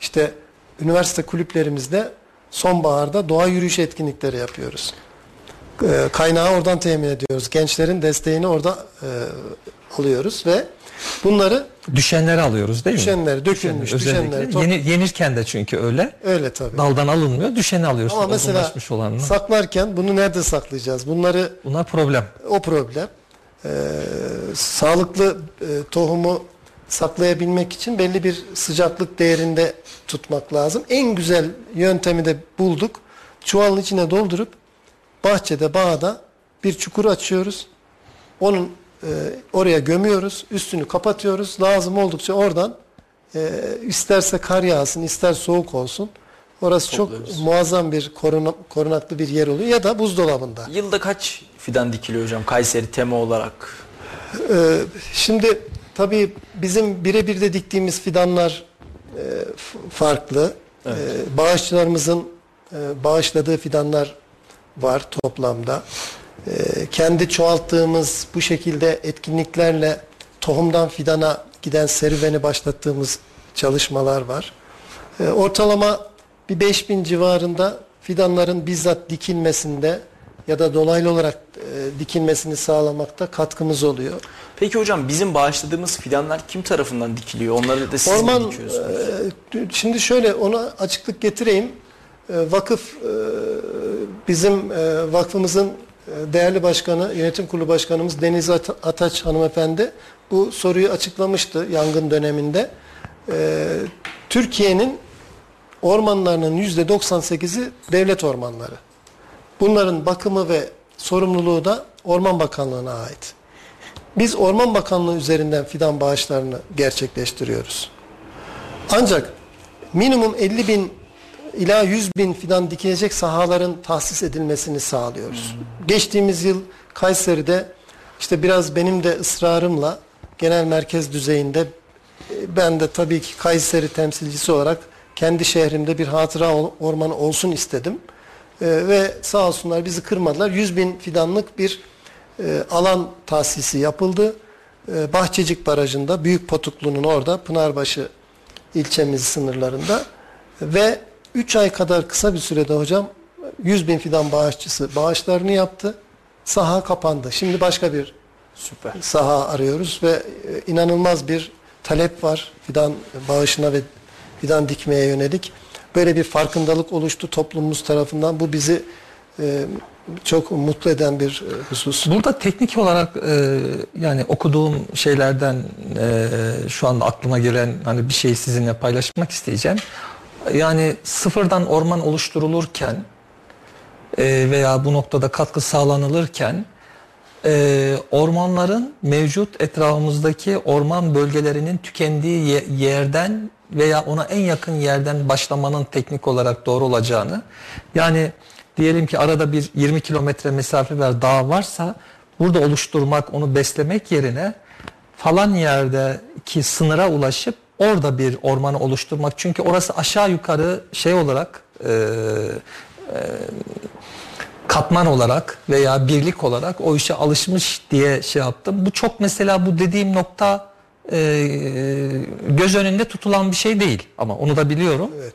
İşte üniversite kulüplerimizde sonbaharda doğa yürüyüş etkinlikleri yapıyoruz. E, kaynağı oradan temin ediyoruz. Gençlerin desteğini orada e, alıyoruz ve bunları düşenleri alıyoruz değil mi? Düşenleri, dökülmüş, düşenleri, Yeni- yenirken de çünkü öyle. öyle tabii. Daldan alınmıyor. Düşeni alıyorsun. Ama mesela olanını. saklarken bunu nerede saklayacağız? Bunları Bunlar problem. o problem. Ee, sağlıklı e, tohumu saklayabilmek için belli bir sıcaklık değerinde tutmak lazım. En güzel yöntemi de bulduk. Çuvalın içine doldurup bahçede, bağda bir çukur açıyoruz. Onun e, oraya gömüyoruz. Üstünü kapatıyoruz. Lazım oldukça oradan e, isterse kar yağsın, ister soğuk olsun. Orası Topluyoruz. çok muazzam bir koruna, korunaklı bir yer oluyor. Ya da buzdolabında. Yılda kaç fidan dikiliyor hocam Kayseri tema olarak? Ee, şimdi tabii bizim birebir de diktiğimiz fidanlar e, farklı. Evet. Ee, bağışçılarımızın e, bağışladığı fidanlar var toplamda. Ee, kendi çoğalttığımız bu şekilde etkinliklerle tohumdan fidana giden serüveni başlattığımız çalışmalar var. Ee, ortalama bir 5000 civarında fidanların bizzat dikilmesinde ya da dolaylı olarak e, dikilmesini sağlamakta katkımız oluyor. Peki hocam bizim bağışladığımız fidanlar kim tarafından dikiliyor? Onları da siz Orman mi dikiyorsunuz? e, şimdi şöyle ona açıklık getireyim. E, vakıf e, bizim e, vakfımızın değerli başkanı, yönetim kurulu başkanımız Deniz At- Ataç hanımefendi bu soruyu açıklamıştı yangın döneminde. E, Türkiye'nin ormanlarının yüzde 98'i devlet ormanları. Bunların bakımı ve sorumluluğu da Orman Bakanlığı'na ait. Biz Orman Bakanlığı üzerinden fidan bağışlarını gerçekleştiriyoruz. Ancak minimum 50 bin ila 100 bin fidan dikilecek sahaların tahsis edilmesini sağlıyoruz. Geçtiğimiz yıl Kayseri'de işte biraz benim de ısrarımla genel merkez düzeyinde ben de tabii ki Kayseri temsilcisi olarak kendi şehrimde bir hatıra ormanı olsun istedim. E, ve sağ olsunlar bizi kırmadılar. 100 bin fidanlık bir e, alan tahsisi yapıldı. E, Bahçecik Barajı'nda Büyük Potuklu'nun orada Pınarbaşı ilçemiz sınırlarında ve 3 ay kadar kısa bir sürede hocam 100 bin fidan bağışçısı bağışlarını yaptı. Saha kapandı. Şimdi başka bir Süper. saha arıyoruz ve e, inanılmaz bir talep var fidan bağışına ve fidan dikmeye yönelik. Böyle bir farkındalık oluştu toplumumuz tarafından. Bu bizi e, çok mutlu eden bir e, husus. Burada teknik olarak e, yani okuduğum şeylerden e, şu anda aklıma gelen hani bir şeyi sizinle paylaşmak isteyeceğim. Yani sıfırdan orman oluşturulurken e, veya bu noktada katkı sağlanılırken e, ormanların mevcut etrafımızdaki orman bölgelerinin tükendiği ye- yerden veya ona en yakın yerden başlamanın teknik olarak doğru olacağını yani diyelim ki arada bir 20 kilometre mesafe var dağ varsa burada oluşturmak onu beslemek yerine falan yerdeki sınıra ulaşıp orada bir ormanı oluşturmak çünkü orası aşağı yukarı şey olarak e, katman olarak veya birlik olarak o işe alışmış diye şey yaptım. Bu çok mesela bu dediğim nokta e, göz önünde tutulan bir şey değil ama onu da biliyorum. Evet.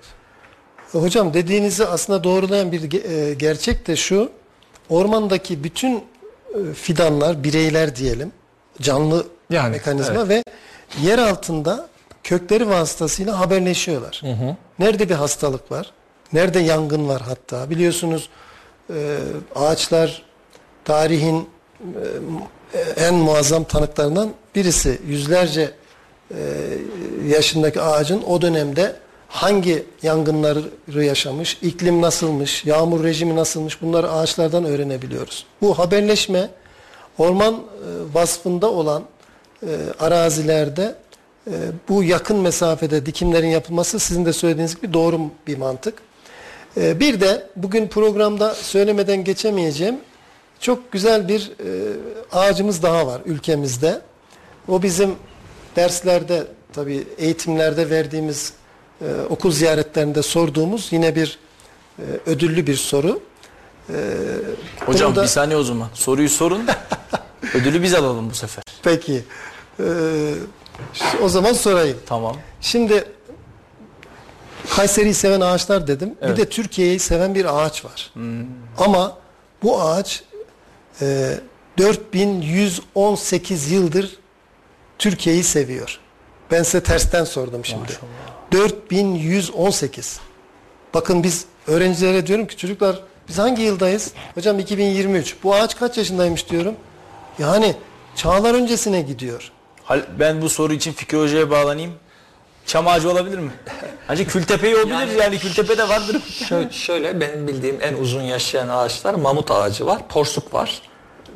Hocam dediğinizi aslında doğrulayan bir e, gerçek de şu. Ormandaki bütün e, fidanlar, bireyler diyelim, canlı Yani, mekanizma ve yer altında kökleri vasıtasıyla haberleşiyorlar. Nerede bir hastalık var? Nerede yangın var hatta? Biliyorsunuz e, ağaçlar tarihin e, en muazzam tanıklarından birisi. Yüzlerce e, yaşındaki ağacın o dönemde hangi yangınları yaşamış, iklim nasılmış, yağmur rejimi nasılmış bunları ağaçlardan öğrenebiliyoruz. Bu haberleşme orman e, vasfında olan e, arazilerde e, bu yakın mesafede dikimlerin yapılması sizin de söylediğiniz gibi doğru bir mantık. E, bir de bugün programda söylemeden geçemeyeceğim çok güzel bir e, ağacımız daha var ülkemizde. O bizim derslerde tabii eğitimlerde verdiğimiz e, okul ziyaretlerinde sorduğumuz yine bir e, ödüllü bir soru. E, Hocam da- bir saniye o zaman. Soruyu sorun. Ödülü biz alalım bu sefer. Peki. Ş- o zaman sorayım. Tamam. Şimdi Kayseri'yi seven ağaçlar dedim. Evet. Bir de Türkiye'yi seven bir ağaç var. Ama bu ağaç e, 4118 yıldır Türkiye'yi seviyor. Ben size tersten sordum şimdi. 4118. Bakın biz öğrencilere diyorum ki çocuklar biz hangi yıldayız? Hocam 2023. Bu ağaç kaç yaşındaymış diyorum. Yani çağlar öncesine gidiyor. Hal- Ben bu soru için Fikri Hoca'ya bağlanayım. Çam ağacı olabilir mi? Ancak Kültepe olabilir yani, Kültepe'de vardır. Şöyle, şöyle benim bildiğim en uzun yaşayan ağaçlar mamut ağacı var, porsuk var.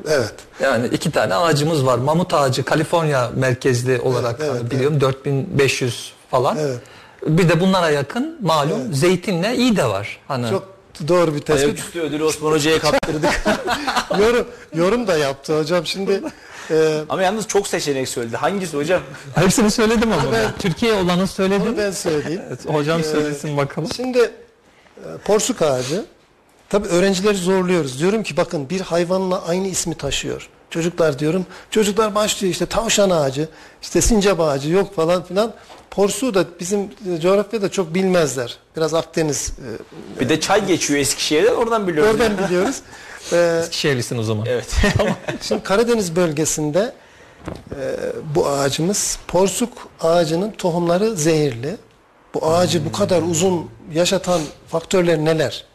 Evet. Yani iki tane ağacımız var. Mamut ağacı Kaliforniya merkezli olarak evet, hani biliyorum 4500 falan. Evet. Bir de bunlara yakın malum zeytinle iyi de var. Hani Çok doğru bir tespit. Ayaküstü ödülü Osman Hoca'ya kaptırdık. yorum, yorum da yaptı hocam. Şimdi e, Ama yalnız çok seçenek söyledi. Hangisi hocam? hepsini söyledim ama. Türkiye olanı söyledim. onu ben söyleyeyim. Evet, hocam söylesin bakalım. Şimdi e, porsuk ağacı tabii öğrencileri zorluyoruz. Diyorum ki bakın bir hayvanla aynı ismi taşıyor. Çocuklar diyorum. Çocuklar başlıyor işte tavşan ağacı, işte sincap ağacı yok falan filan. Porsuğu da bizim e, coğrafyada çok bilmezler. Biraz Akdeniz e, Bir de çay geçiyor Eskişehir'den oradan biliyorum. oradan biliyoruz. E, Şehirlisin o zaman. Evet. Şimdi Karadeniz bölgesinde e, bu ağacımız porsuk ağacının tohumları zehirli. Bu ağacı bu kadar uzun yaşatan faktörler neler?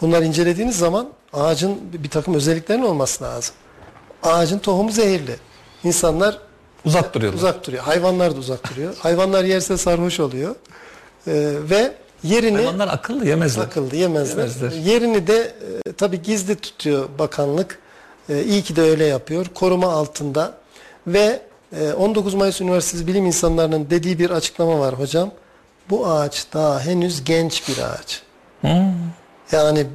Bunları incelediğiniz zaman ağacın bir takım özelliklerinin olması lazım. Ağacın tohumu zehirli. İnsanlar Uzak duruyorlar. uzak duruyor. Hayvanlar da uzak duruyor. Hayvanlar yerse sarhoş oluyor. E, ve yerini Hayvanlar akıllı yemezler. akıllı yemezler. Yemezler. Yerini de e, tabii gizli tutuyor bakanlık. E, iyi ki de öyle yapıyor. Koruma altında. Ve e, 19 Mayıs Üniversitesi bilim insanlarının dediği bir açıklama var hocam. Bu ağaç daha henüz genç bir ağaç. Yani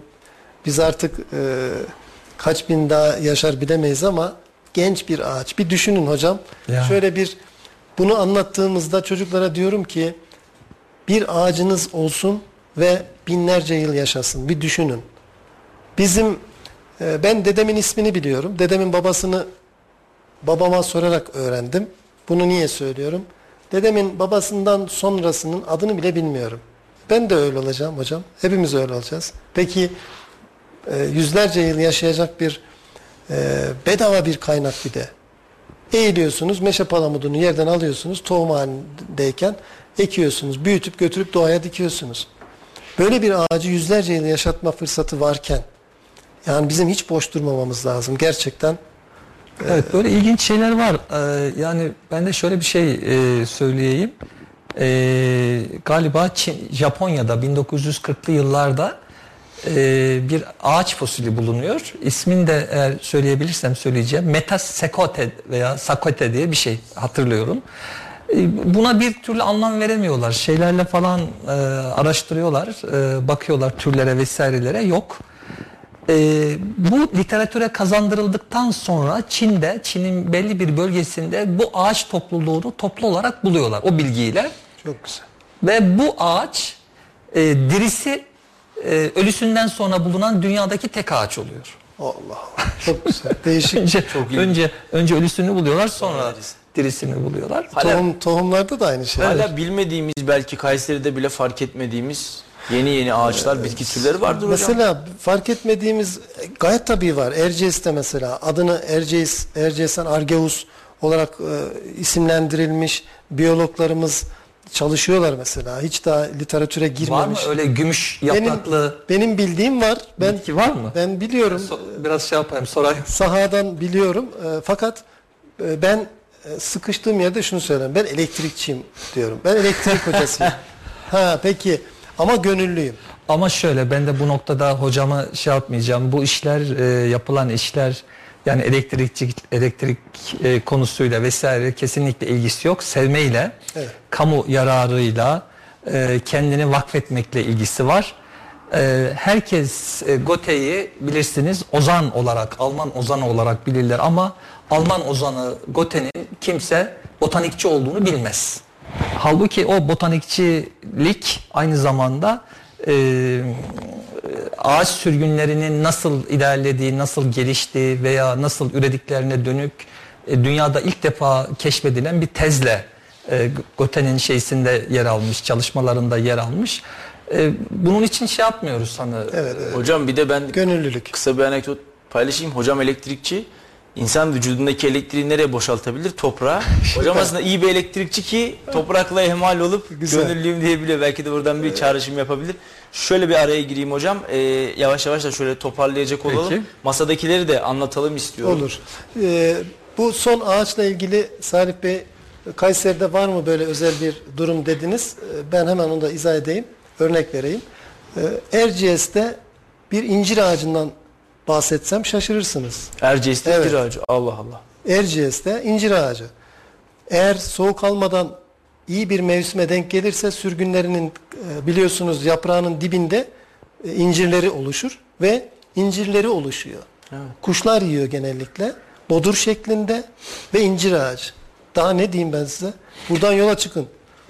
biz artık e, kaç bin daha yaşar bilemeyiz ama genç bir ağaç. Bir düşünün hocam. Ya. Şöyle bir bunu anlattığımızda çocuklara diyorum ki bir ağacınız olsun ve binlerce yıl yaşasın. Bir düşünün. Bizim e, ben dedemin ismini biliyorum. Dedemin babasını babama sorarak öğrendim. Bunu niye söylüyorum? Dedemin babasından sonrasının adını bile bilmiyorum. Ben de öyle olacağım hocam. Hepimiz öyle olacağız. Peki e, yüzlerce yıl yaşayacak bir e, bedava bir kaynak bir de. Eğiliyorsunuz, meşe palamudunu yerden alıyorsunuz, tohum halindeyken ekiyorsunuz, büyütüp götürüp doğaya dikiyorsunuz. Böyle bir ağacı yüzlerce yıl yaşatma fırsatı varken, yani bizim hiç boş durmamamız lazım gerçekten. Evet böyle ilginç şeyler var. Ee, yani ben de şöyle bir şey e, söyleyeyim. Ee, galiba Japonya'da 1940'lı yıllarda e, bir ağaç fosili bulunuyor. İsmini de eğer söyleyebilirsem söyleyeceğim. Metasekote veya sakote diye bir şey hatırlıyorum. E, Buna bir türlü anlam veremiyorlar. Şeylerle falan e, araştırıyorlar, e, bakıyorlar türlere vesairelere yok. E, bu literatüre kazandırıldıktan sonra Çin'de, Çin'in belli bir bölgesinde bu ağaç topluluğunu toplu olarak buluyorlar o bilgiyle. Çok güzel. Ve bu ağaç e, dirisi e, ölüsünden sonra bulunan dünyadaki tek ağaç oluyor. Allah Allah. Çok güzel. Değişik. Önce, iyi. önce, önce ölüsünü buluyorlar sonra Sonra. Dirisini buluyorlar. Hala, Tohum, tohumlarda da aynı şey. hala bilmediğimiz belki Kayseri'de bile fark etmediğimiz yeni yeni ağaçlar, bitki türleri vardır hocam. Mesela fark etmediğimiz gayet tabii var. Erciyes'te mesela adını Erciyes, Erciyes'ten Argeus olarak e, isimlendirilmiş biyologlarımız çalışıyorlar mesela. Hiç daha literatüre Var mı girmemiş. öyle gümüş benim, yapraklı benim bildiğim var. Ben bitki var mı? ben biliyorum. So- biraz şey yapayım sorayım. Sahadan biliyorum. E, fakat e, ben sıkıştığım yerde şunu söyleyeyim. Ben elektrikçiyim diyorum. Ben elektrik hocasıyım. ha peki ama gönüllüyüm. Ama şöyle ben de bu noktada hocama şey yapmayacağım. Bu işler e, yapılan işler yani elektrikçi elektrik e, konusuyla vesaire kesinlikle ilgisi yok. Sevmeyle, Evet. kamu yararıyla, e, kendini vakfetmekle ilgisi var. E, herkes e, Goethe'yi bilirsiniz Ozan olarak, Alman Ozanı olarak bilirler ama Alman Ozanı Goethe'nin kimse botanikçi olduğunu bilmez. Halbuki o botanikçilik aynı zamanda e, ağaç sürgünlerinin nasıl ilerlediği, nasıl geliştiği veya nasıl ürediklerine dönük e, dünyada ilk defa keşfedilen bir tezle e, Goethe'nin şeysinde yer almış, çalışmalarında yer almış. E, bunun için şey yapmıyoruz hani. Evet, evet. Hocam bir de ben Gönüllülük. kısa bir anekdot paylaşayım. Hocam elektrikçi. İnsan vücudundaki elektriği nereye boşaltabilir? Toprağa. Hocam aslında iyi bir elektrikçi ki toprakla ehmal olup Güzel. gönüllüyüm diyebiliyor. Belki de buradan bir çağrışım yapabilir. Şöyle bir araya gireyim hocam. Ee, yavaş yavaş da şöyle toparlayacak olalım. Peki. Masadakileri de anlatalım istiyorum. Olur. Ee, bu son ağaçla ilgili Salih Bey Kayseri'de var mı böyle özel bir durum dediniz. E, Ben hemen onu da izah edeyim. Örnek vereyim. E, Erciyes'te bir incir ağacından bahsetsem şaşırırsınız. Erciyes'te Evet. incir ağacı. Allah Allah. Erciyes'te incir ağacı. Eğer soğuk almadan iyi bir mevsime denk gelirse sürgünlerinin e, biliyorsunuz yaprağının dibinde e, incirleri oluşur ve incirleri oluşuyor. Kuşlar yiyor genellikle. Bodur şeklinde ve incir ağacı. Daha ne diyeyim ben size? Buradan yola çıkın.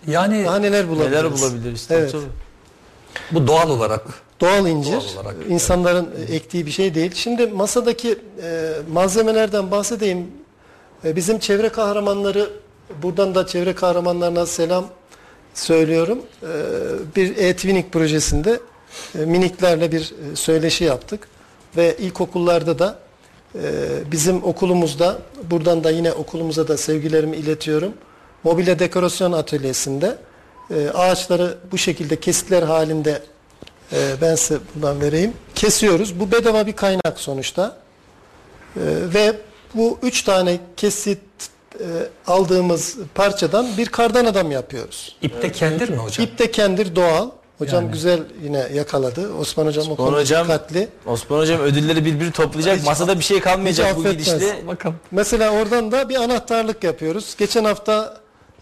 Yani Daha neler bulabiliriz? Neler bulabiliriz? Evet. tabii. bu doğal olarak Doğal incir Doğal olarak, insanların e, ektiği bir şey değil. Şimdi masadaki e, malzemelerden bahsedeyim. E, bizim çevre kahramanları buradan da çevre kahramanlarına selam söylüyorum. E, bir e-twinning projesinde e, miniklerle bir e, söyleşi yaptık ve ilkokullarda da e, bizim okulumuzda buradan da yine okulumuza da sevgilerimi iletiyorum. Mobilya dekorasyon atölyesinde e, ağaçları bu şekilde kesitler halinde ee, ben size bundan vereyim. Kesiyoruz. Bu bedava bir kaynak sonuçta. Ee, ve bu üç tane kesit e, aldığımız parçadan bir kardan adam yapıyoruz. ipte kendir mi hocam? İp de kendir doğal. Hocam Yani. güzel yine yakaladı. Osman hocam o Osman konuda hocam dikkatli. Osman hocam ödülleri birbiri toplayacak. Hiç- Masada bir şey kalmayacak bu gidişte. Bakalım. Mesela oradan da bir anahtarlık yapıyoruz. Geçen hafta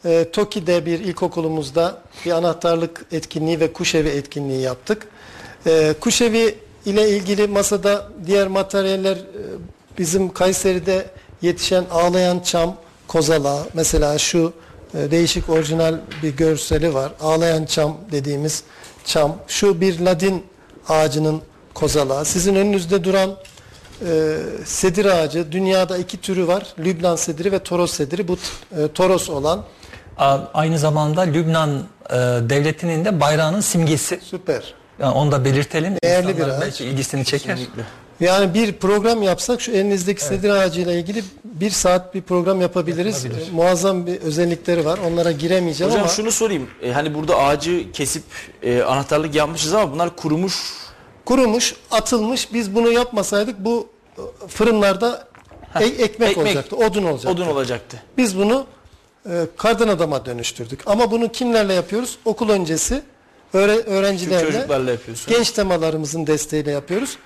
e, Toki'de bir ilkokulumuzda bir anahtarlık etkinliği ve kuşevi etkinliği yaptık. E, kuşevi ile ilgili masada diğer materyaller e, bizim Kayseri'de yetişen ağlayan çam kozalağı. Mesela şu e, değişik orijinal bir görseli var. Ağlayan çam dediğimiz çam. Şu bir ladin ağacının kozalağı. Sizin önünüzde duran e, sedir ağacı. Dünyada iki türü var. Lübnan sediri ve Toros sediri. Bu e, Toros olan Aynı zamanda Lübnan e, devletinin de bayrağının simgesi. süper. Yani onu da belirtelim. Değerli İnsanlar bir ağaç. Belki ilgisini çeker. Yani bir program yapsak şu elinizdeki sedir ağacıyla ilgili bir saat bir program yapabiliriz. Yapılabilir. E, muazzam bir özellikleri var. Onlara giremeyeceğim Hocam ama şunu sorayım. E, hani burada ağacı kesip e, anahtarlık yapmışız ama bunlar kurumuş. kurumuş, atılmış. Biz bunu yapmasaydık bu e, fırınlarda e- ekmek, ekmek. olacaktı, odun olacaktı. Odun olacaktı. Biz bunu e, kardan adama dönüştürdük. Ama bunu kimlerle yapıyoruz? Okul öncesi öğre- öğrencilerle, genç temalarımızın desteğiyle yapıyoruz.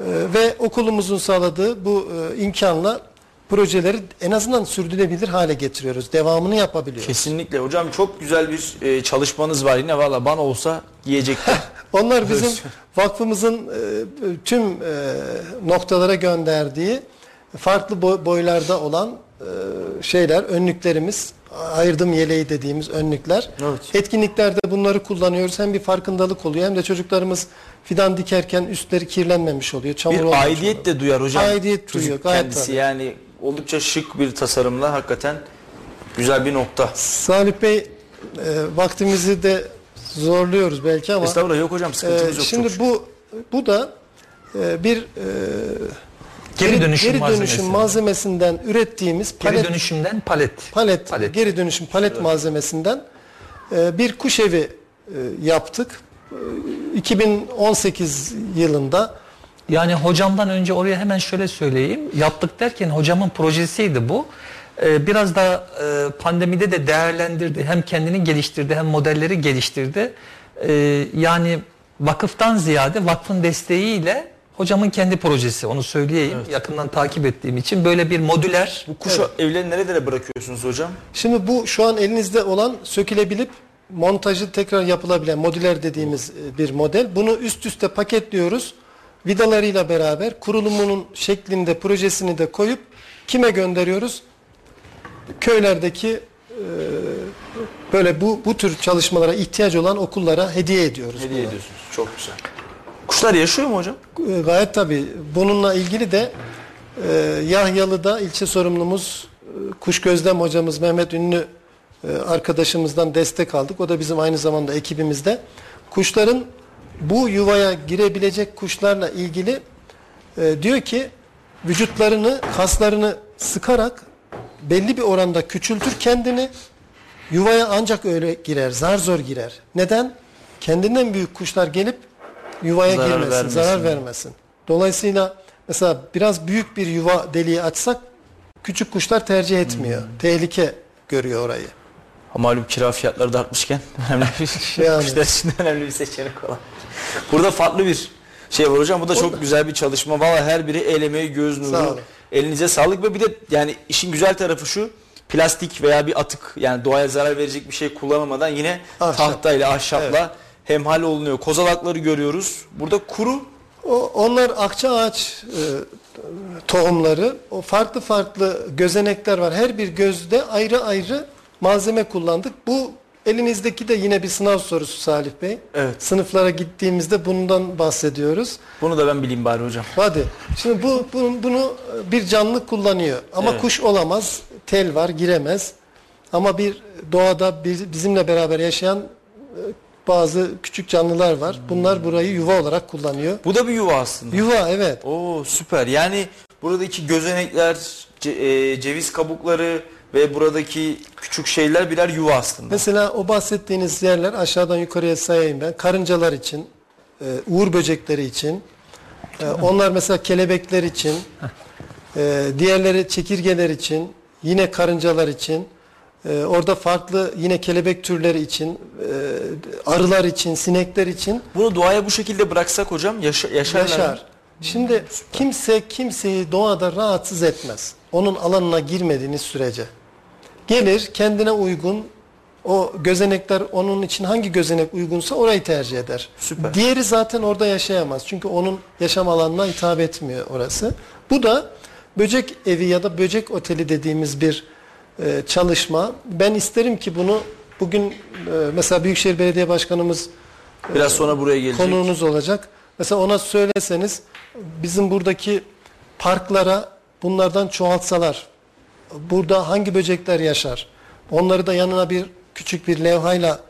E, ve okulumuzun sağladığı bu e, imkanla projeleri en azından sürdürülebilir hale getiriyoruz. Devamını yapabiliyoruz. Kesinlikle hocam çok güzel bir e, çalışmanız var yine valla bana olsa yiyecektim. Onlar bizim vakfımızın e, tüm e, noktalara gönderdiği farklı boy- boylarda olan şeyler, önlüklerimiz, ayırdım yeleği dediğimiz önlükler. Evet. Etkinliklerde bunları kullanıyoruz. Hem bir farkındalık oluyor hem de çocuklarımız fidan dikerken üstleri kirlenmemiş oluyor. Çamur bir aidiyet oluyor. de duyar hocam. Aidiyet Çocuk duyuyor, gayet kendisi tabii. yani oldukça şık bir tasarımla hakikaten güzel bir nokta. Salih Bey e, vaktimizi de zorluyoruz belki ama Estağfurullah yok hocam sıkıntımız e, yok. şimdi bu bu da e, bir e, Geri dönüşüm geri malzemesi. dönüşüm malzemesinden ürettiğimiz Geri palet dönüşümden palet. palet, Palet. geri dönüşüm palet malzemesinden e, bir kuş evi e, yaptık. E, 2018 yılında Yani hocamdan önce oraya hemen şöyle söyleyeyim. Yaptık derken hocamın projesiydi bu. Ee, biraz da e, pandemide de değerlendirdi. Hem kendini geliştirdi hem modelleri geliştirdi. Ee, yani vakıftan ziyade vakfın desteğiyle hocamın kendi projesi onu söyleyeyim. Yakından takip ettiğim için böyle bir modüler bu kuş evlerini nerelere bırakıyorsunuz hocam? Şimdi bu şu an elinizde olan sökülebilip montajı tekrar yapılabilen modüler dediğimiz e, bir model. Bunu üst üste paketliyoruz. Vidalarıyla beraber kurulumunun şeklinde projesini de koyup kime gönderiyoruz? Köylerdeki e, böyle bu bu tür çalışmalara ihtiyaç olan okullara hediye ediyoruz. Hediye bunu. ediyorsunuz. Çok güzel. Kuşlar yaşıyor mu hocam? E, Gayet tabii. Bununla ilgili de e, Yahyalı'da ilçe sorumlumuz e, kuş gözlem hocamız Mehmet Ünlü e, arkadaşımızdan destek aldık. O da bizim aynı zamanda ekibimizde. Kuşların bu yuvaya girebilecek kuşlarla ilgili e, diyor ki vücutlarını, kaslarını sıkarak belli bir oranda küçültür kendini. Yuvaya ancak öyle girer, zar zor girer. Neden? Kendinden büyük kuşlar gelip yuvaya Zarar girmesin, vermesin. zarar vermesin. Dolayısıyla mesela biraz büyük bir yuva deliği açsak küçük kuşlar tercih etmiyor. Hmm. Tehlike görüyor orayı. Malum kira fiyatları da artmışken önemli bir Yani. müşteri için önemli bir seçenek olan. Burada farklı bir şey var hocam. Bu da çok güzel bir çalışma. Valla her biri el emeği, göz Sağ nuru. olun. Elinize sağlık ve bir de yani işin güzel tarafı şu. Plastik veya bir atık yani doğaya zarar verecek bir şey kullanmadan yine Ahşap. tahtayla, ahşapla hemhal olunuyor. Kozalakları görüyoruz. Burada kuru O, onlar akça ağaç e, tohumları. O farklı farklı gözenekler var. Her bir gözde ayrı ayrı malzeme kullandık. Bu elinizdeki de yine bir sınav sorusu Salih Bey. Evet. Sınıflara gittiğimizde bundan bahsediyoruz. bunu da ben bileyim bari hocam. Hadi. Şimdi bu bunu, bunu bir canlı kullanıyor. Ama Evet. kuş olamaz. Tel var, giremez. Ama bir doğada biz- bizimle beraber yaşayan e, bazı küçük canlılar var. Bunlar burayı yuva olarak kullanıyor. Bu da bir yuva aslında. Yuva evet. Oo süper. Yani buradaki gözenekler, ce- e, ceviz kabukları ve buradaki küçük şeyler birer yuva aslında. Mesela o bahsettiğiniz yerler aşağıdan yukarıya sayayım ben. Karıncalar için, e, uğur böcekleri için, e, onlar mesela kelebekler için, e, diğerleri çekirgeler için, yine karıncalar için, e, orada farklı yine kelebek türleri için, e, arılar için, sinekler için Bunu doğaya bu şekilde bıraksak hocam yaşa, yaşarlar. yaşar. Şimdi kimse kimseyi doğada rahatsız etmez. Onun alanına girmediğiniz sürece. Gelir kendine uygun o gözenekler onun için hangi gözenek uygunsa orayı tercih eder. Süper. Diğeri zaten orada yaşayamaz. Çünkü onun yaşam alanına hitap etmiyor orası. Bu da böcek evi ya da böcek oteli dediğimiz bir e, çalışma. Ben isterim ki bunu bugün e, mesela Büyükşehir Belediye Başkanımız Biraz sonra buraya gelecek. konuğunuz olacak. Mesela ona söyleseniz bizim buradaki parklara bunlardan çoğaltsalar. Burada hangi böcekler yaşar? Onları da yanına bir küçük bir levhayla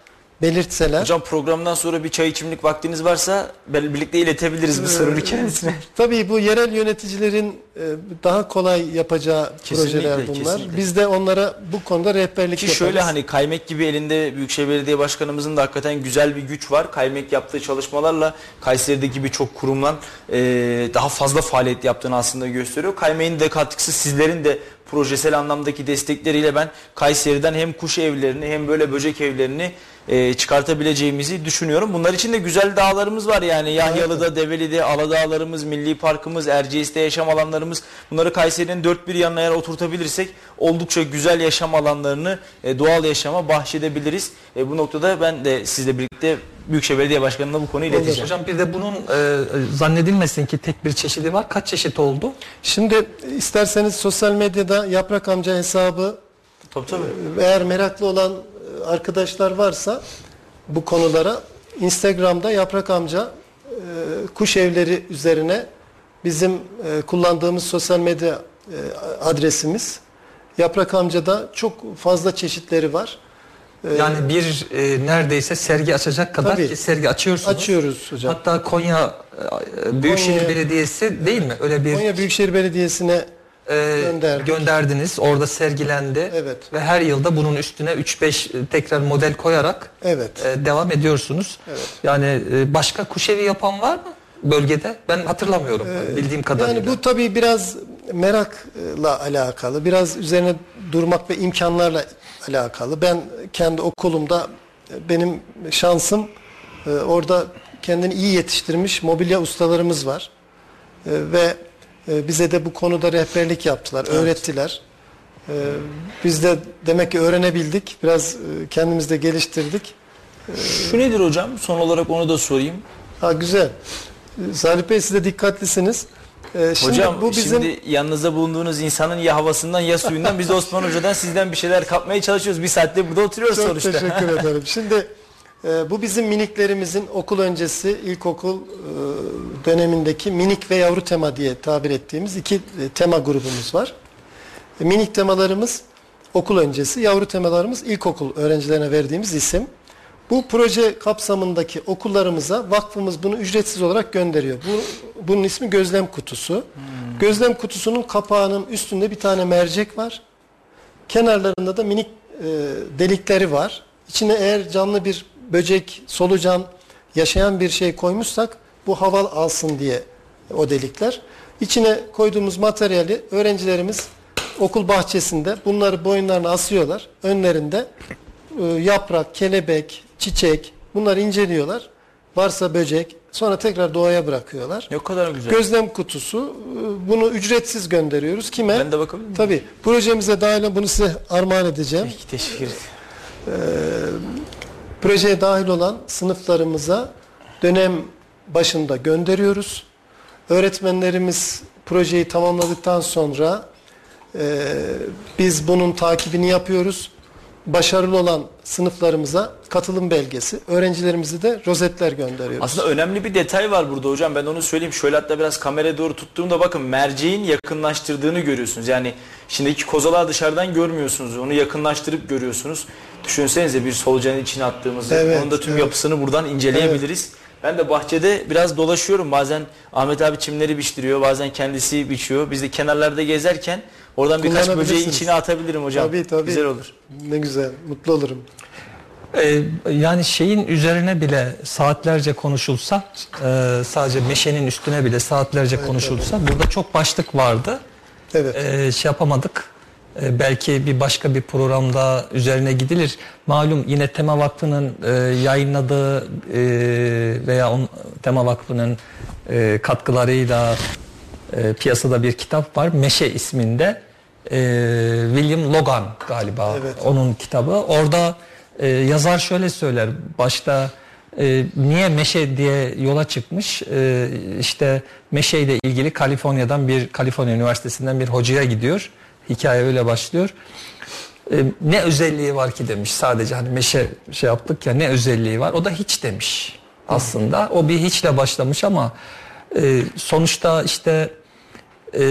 belirtseler. Hocam programdan sonra bir çay içimlik vaktiniz varsa birlikte iletebiliriz bu sorunu kendisine. Tabii bu yerel yöneticilerin e, daha kolay yapacağı Kesinlikle, projeler bunlar. kesinlikle. Biz de onlara bu konuda rehberlik Ki yaparız. şöyle hani kaymek gibi elinde Büyükşehir Belediye Başkanımızın da hakikaten güzel bir güç var. Kaymek yaptığı çalışmalarla Kayseri'deki birçok kurumla e, daha fazla faaliyet yaptığını aslında gösteriyor. Kaymeğin de katkısı sizlerin de projesel anlamdaki destekleriyle ben Kayseri'den hem kuş evlerini hem böyle böcek evlerini e, çıkartabileceğimizi düşünüyorum. Bunlar için de güzel dağlarımız var yani Yahyalı'da, Develi'de, Aladağlarımız, Milli Parkımız, Erciyes'te yaşam alanlarımız. Bunları Kayseri'nin dört bir yanına eğer oturtabilirsek oldukça güzel yaşam alanlarını e, doğal yaşama bahşedebiliriz. E, bu noktada ben de sizle birlikte Büyükşehir Belediye Başkanı'na bu konuyu ileteceğim. Hocam bir de bunun e, zannedilmesin ki tek bir çeşidi var. Kaç çeşit oldu? Şimdi isterseniz sosyal medyada Yaprak Amca hesabı Tabii tabii. Eğer meraklı olan arkadaşlar varsa bu konulara Instagram'da Yaprak Amca e, kuş evleri üzerine bizim e, kullandığımız sosyal medya e, adresimiz. Yaprak Amca'da çok fazla çeşitleri var. E, Yani bir e, neredeyse sergi açacak kadar Tabii. sergi açıyorsunuz. açıyoruz hocam. Hatta Konya e, Büyükşehir Konya- Belediyesi değil mi? Öyle bir Konya Büyükşehir Belediyesi'ne e, gönderdik. gönderdiniz. Orada sergilendi. Evet. Ve her yılda bunun üstüne 3-5 tekrar model koyarak evet. e, devam ediyorsunuz. Evet. Yani e, başka kuş evi yapan var mı bölgede? Ben hatırlamıyorum bildiğim kadarıyla. Yani bu tabii biraz merakla alakalı, biraz üzerine durmak ve imkanlarla alakalı. Ben kendi okulumda e, benim şansım e, orada kendini iyi yetiştirmiş mobilya ustalarımız var. E, Ve e, bize de bu konuda rehberlik yaptılar, öğrettiler. E, Biz de demek ki öğrenebildik, biraz e, kendimizi de geliştirdik. Şu nedir hocam? Son olarak onu da sorayım. Ha güzel. Salih Bey siz de dikkatlisiniz. Şimdi Hocam bu bizim şimdi yanınızda bulunduğunuz insanın ya havasından ya suyundan biz de Osman Hoca'dan sizden bir şeyler kapmaya çalışıyoruz. Bir saatte burada oturuyoruz Çok sonuçta. teşekkür ederim. Şimdi e, bu bizim miniklerimizin okul öncesi ilkokul e, dönemindeki minik ve yavru tema diye tabir ettiğimiz iki e, tema grubumuz var. E, minik temalarımız okul öncesi, yavru temalarımız ilkokul öğrencilerine verdiğimiz isim. Bu proje kapsamındaki okullarımıza vakfımız bunu ücretsiz olarak gönderiyor. Bu, bunun ismi gözlem kutusu. Gözlem kutusunun kapağının üstünde bir tane mercek var. Kenarlarında da minik e, delikleri var. İçine eğer canlı bir böcek, solucan, yaşayan bir şey koymuşsak bu hava alsın diye o delikler. İçine koyduğumuz materyali öğrencilerimiz okul bahçesinde bunları boyunlarına asıyorlar. Önlerinde e, yaprak, kelebek, çiçek bunları inceliyorlar. Varsa böcek sonra tekrar doğaya bırakıyorlar. Ne kadar güzel. Gözlem kutusu e, bunu ücretsiz gönderiyoruz. Kime? Ben de bakabilir miyim? Tabii. Projemize dahil bunu size armağan edeceğim. Peki, teşekkür ederim. Projeye dahil olan sınıflarımıza dönem başında gönderiyoruz. Öğretmenlerimiz projeyi tamamladıktan sonra e, biz bunun takibini yapıyoruz. Başarılı olan sınıflarımıza katılım belgesi, öğrencilerimize de rozetler gönderiyoruz. Aslında önemli bir detay var burada hocam. Ben onu söyleyeyim. Şöyle hatta biraz kameraya doğru tuttuğumda bakın merceğin yakınlaştırdığını görüyorsunuz. Yani şimdiki kozalağı dışarıdan görmüyorsunuz. Onu yakınlaştırıp görüyorsunuz. Düşünsenize bir solucanın içine attığımızı. Evet, Onun da tüm evet. yapısını buradan inceleyebiliriz. Ben de bahçede biraz dolaşıyorum. Bazen Ahmet abi çimleri biçtiriyor. Bazen kendisi biçiyor. Biz de kenarlarda gezerken oradan birkaç böceği içine atabilirim hocam. Tabii, tabii. Güzel olur. Ne güzel, mutlu olurum. Ee, yani şeyin üzerine bile saatlerce konuşulsa, e, sadece meşenin üstüne bile saatlerce konuşulsa, burada çok başlık vardı. Evet. Ee, şey yapamadık. Ee, belki bir başka bir programda üzerine gidilir. Malum yine Tema Vakfı'nın e, yayınladığı e, veya on, Tema Vakfı'nın e, katkılarıyla e, piyasada bir kitap var. Meşe isminde. E, William Logan galiba Evet. onun kitabı. Orada e, yazar şöyle söyler. Başta e, niye meşe diye yola çıkmış. E, işte meşe ile ilgili Kaliforniya'dan bir Kaliforniya Üniversitesi'nden bir hocaya gidiyor. Hikaye öyle başlıyor. E, ne özelliği var ki demiş. Sadece hani meşe şey yaptık ya ne özelliği var? O da hiç demiş aslında. O bir hiçle başlamış ama e, sonuçta işte e,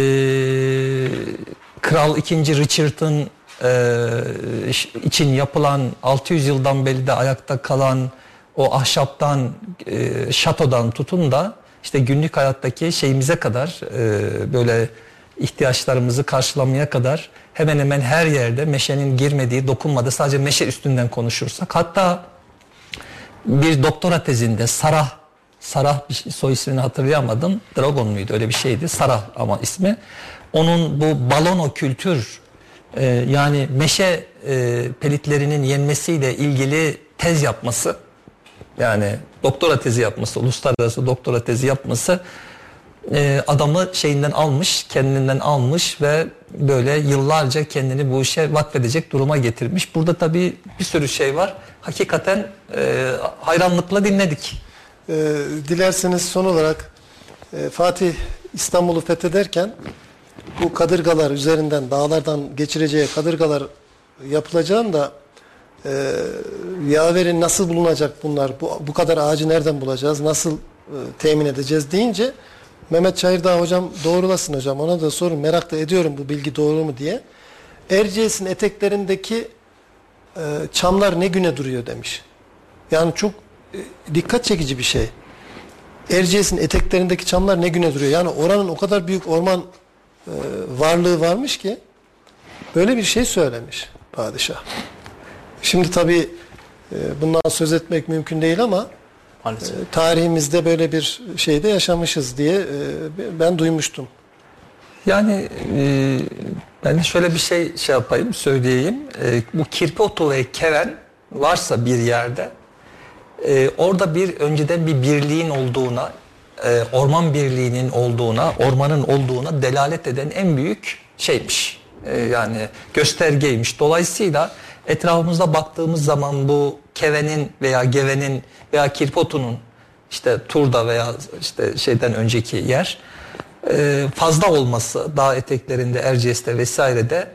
Kral 2. Richard'ın e, için yapılan 600 yıldan beri de ayakta kalan o ahşaptan, e, şatodan tutun da işte günlük hayattaki şeyimize kadar e, böyle ihtiyaçlarımızı karşılamaya kadar hemen hemen her yerde meşenin girmediği, dokunmadığı sadece meşe üstünden konuşursak hatta bir doktora tezinde Sarah Sarah bir şey- soy ismini hatırlayamadım. Dragon muydu öyle bir şeydi. Sarah ama ismi. Onun bu balono kültür e, yani meşe e, pelitlerinin yenmesiyle ilgili tez yapması yani doktora tezi yapması, uluslararası doktora tezi yapması e, adamı şeyinden almış, kendinden almış ve böyle yıllarca kendini bu işe vakfedecek duruma getirmiş. Burada tabii bir sürü şey var. Hakikaten e, hayranlıkla dinledik. Ee, dilerseniz son olarak e, Fatih İstanbul'u fethederken bu kadırgalar üzerinden dağlardan geçireceği kadırgalar yapılacağını da e, yaverin nasıl bulunacak bunlar bu, bu kadar ağacı nereden bulacağız nasıl e, temin edeceğiz deyince Mehmet Çayırdağ hocam doğrulasın hocam ona da sorun merak da ediyorum bu bilgi doğru mu diye Erciyes'in eteklerindeki e, çamlar ne güne duruyor demiş. Yani çok e, dikkat çekici bir şey. Erciyes'in eteklerindeki çamlar ne güne duruyor. Yani oranın o kadar büyük orman e, varlığı varmış ki böyle bir şey söylemiş padişah. Şimdi tabii e, bundan söz etmek mümkün değil ama e, tarihimizde böyle bir şeyde yaşamışız diye e, ben duymuştum. Yani e, ben de şöyle bir şey şey yapayım, söyleyeyim. E, bu kirpi otu ve keven varsa bir yerde e, orada bir önceden bir birliğin olduğuna, e, orman birliğinin olduğuna, ormanın olduğuna delalet eden en büyük şeymiş. E, yani göstergeymiş. Dolayısıyla etrafımızda baktığımız zaman bu kevenin veya gevenin veya kirpi otunun işte turda veya işte şeyden önceki yer e, fazla olması dağ eteklerinde, Erciyes'te vesairede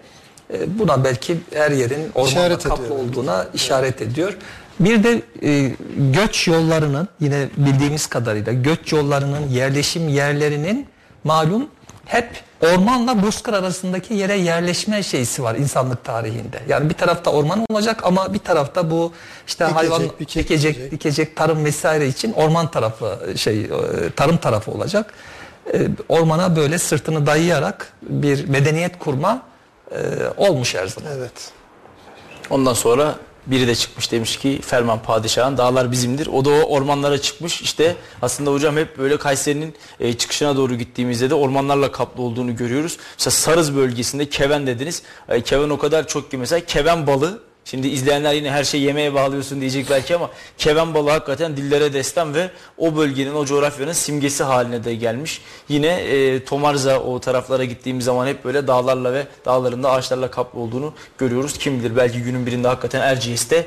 e, buna belki her yerin ormanla kaplı ediyor. olduğuna işaret ediyor. Bir de e, göç yollarının yine bildiğimiz kadarıyla göç yollarının yerleşim yerlerinin malum hep ormanla bozkır arasındaki yere yerleşme şeysi var insanlık tarihinde. Yani bir tarafta orman olacak ama bir tarafta bu işte Ekecek, hayvan biçek, ekecek, biçecek. dikecek tarım vesaire için orman tarafı şey e, tarım tarafı olacak. E, Ormana böyle sırtını dayayarak bir medeniyet kurma e, olmuş her zaman. Evet. Ondan sonra Biri de çıkmış demiş ki Ferman Padişah'ın dağlar bizimdir. O da o ormanlara çıkmış. İşte aslında hocam hep böyle Kayseri'nin e, çıkışına doğru gittiğimizde de ormanlarla kaplı olduğunu görüyoruz. Mesela Sarız bölgesinde keven dediniz. E, keven o kadar çok ki mesela keven balığı Şimdi izleyenler yine her şey yemeğe bağlıyorsun diyecek belki ama keven balığı hakikaten dillere destan ve o bölgenin, o coğrafyanın simgesi haline de gelmiş. Yine e, Tomarza o taraflara gittiğimiz zaman hep böyle dağlarla ve dağlarında ağaçlarla kaplı olduğunu görüyoruz. Kim bilir belki günün birinde hakikaten Erciyes'te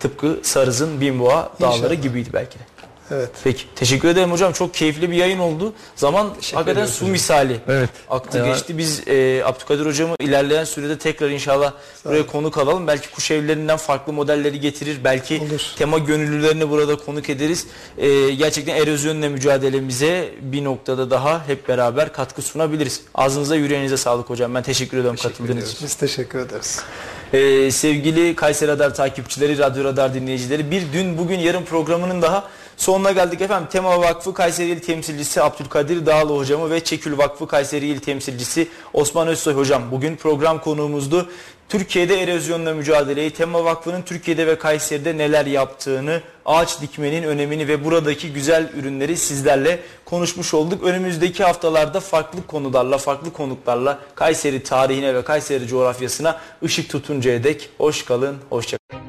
tıpkı Sarız'ın Binboğa dağları İnşallah. gibiydi belki de. Evet. Peki teşekkür ederim hocam. Çok keyifli bir yayın oldu. Zaman hakikaten ediyoruz su hocam. misali Evet. aktı Ya- geçti. Biz e, Abdülkadir hocamı ilerleyen sürede tekrar inşallah buraya konuk alalım. Belki kuş evlerinden farklı modelleri getirir. Belki Olur. tema gönüllülerini burada konuk ederiz. E, gerçekten erozyonla mücadelemize bir noktada daha hep beraber katkı sunabiliriz. Ağzınıza yüreğinize sağlık hocam. Ben teşekkür ediyorum katıldığınız için. Biz teşekkür ederiz. Ee, sevgili Kayseri Radar takipçileri, Radyo Radar dinleyicileri bir dün bugün yarın programının daha sonuna geldik efendim. Tema Vakfı Kayseri İl Temsilcisi Abdülkadir Dağlı hocamı ve Çekül Vakfı Kayseri İl Temsilcisi Osman Özsoy hocam. Bugün program konuğumuzdu. Türkiye'de erozyonla mücadeleyi, Tema Vakfı'nın Türkiye'de ve Kayseri'de neler yaptığını, ağaç dikmenin önemini ve buradaki güzel ürünleri sizlerle konuşmuş olduk. Önümüzdeki haftalarda farklı konularla, farklı konuklarla Kayseri tarihine ve Kayseri coğrafyasına ışık tutuncaya dek hoş kalın, hoşça kalın.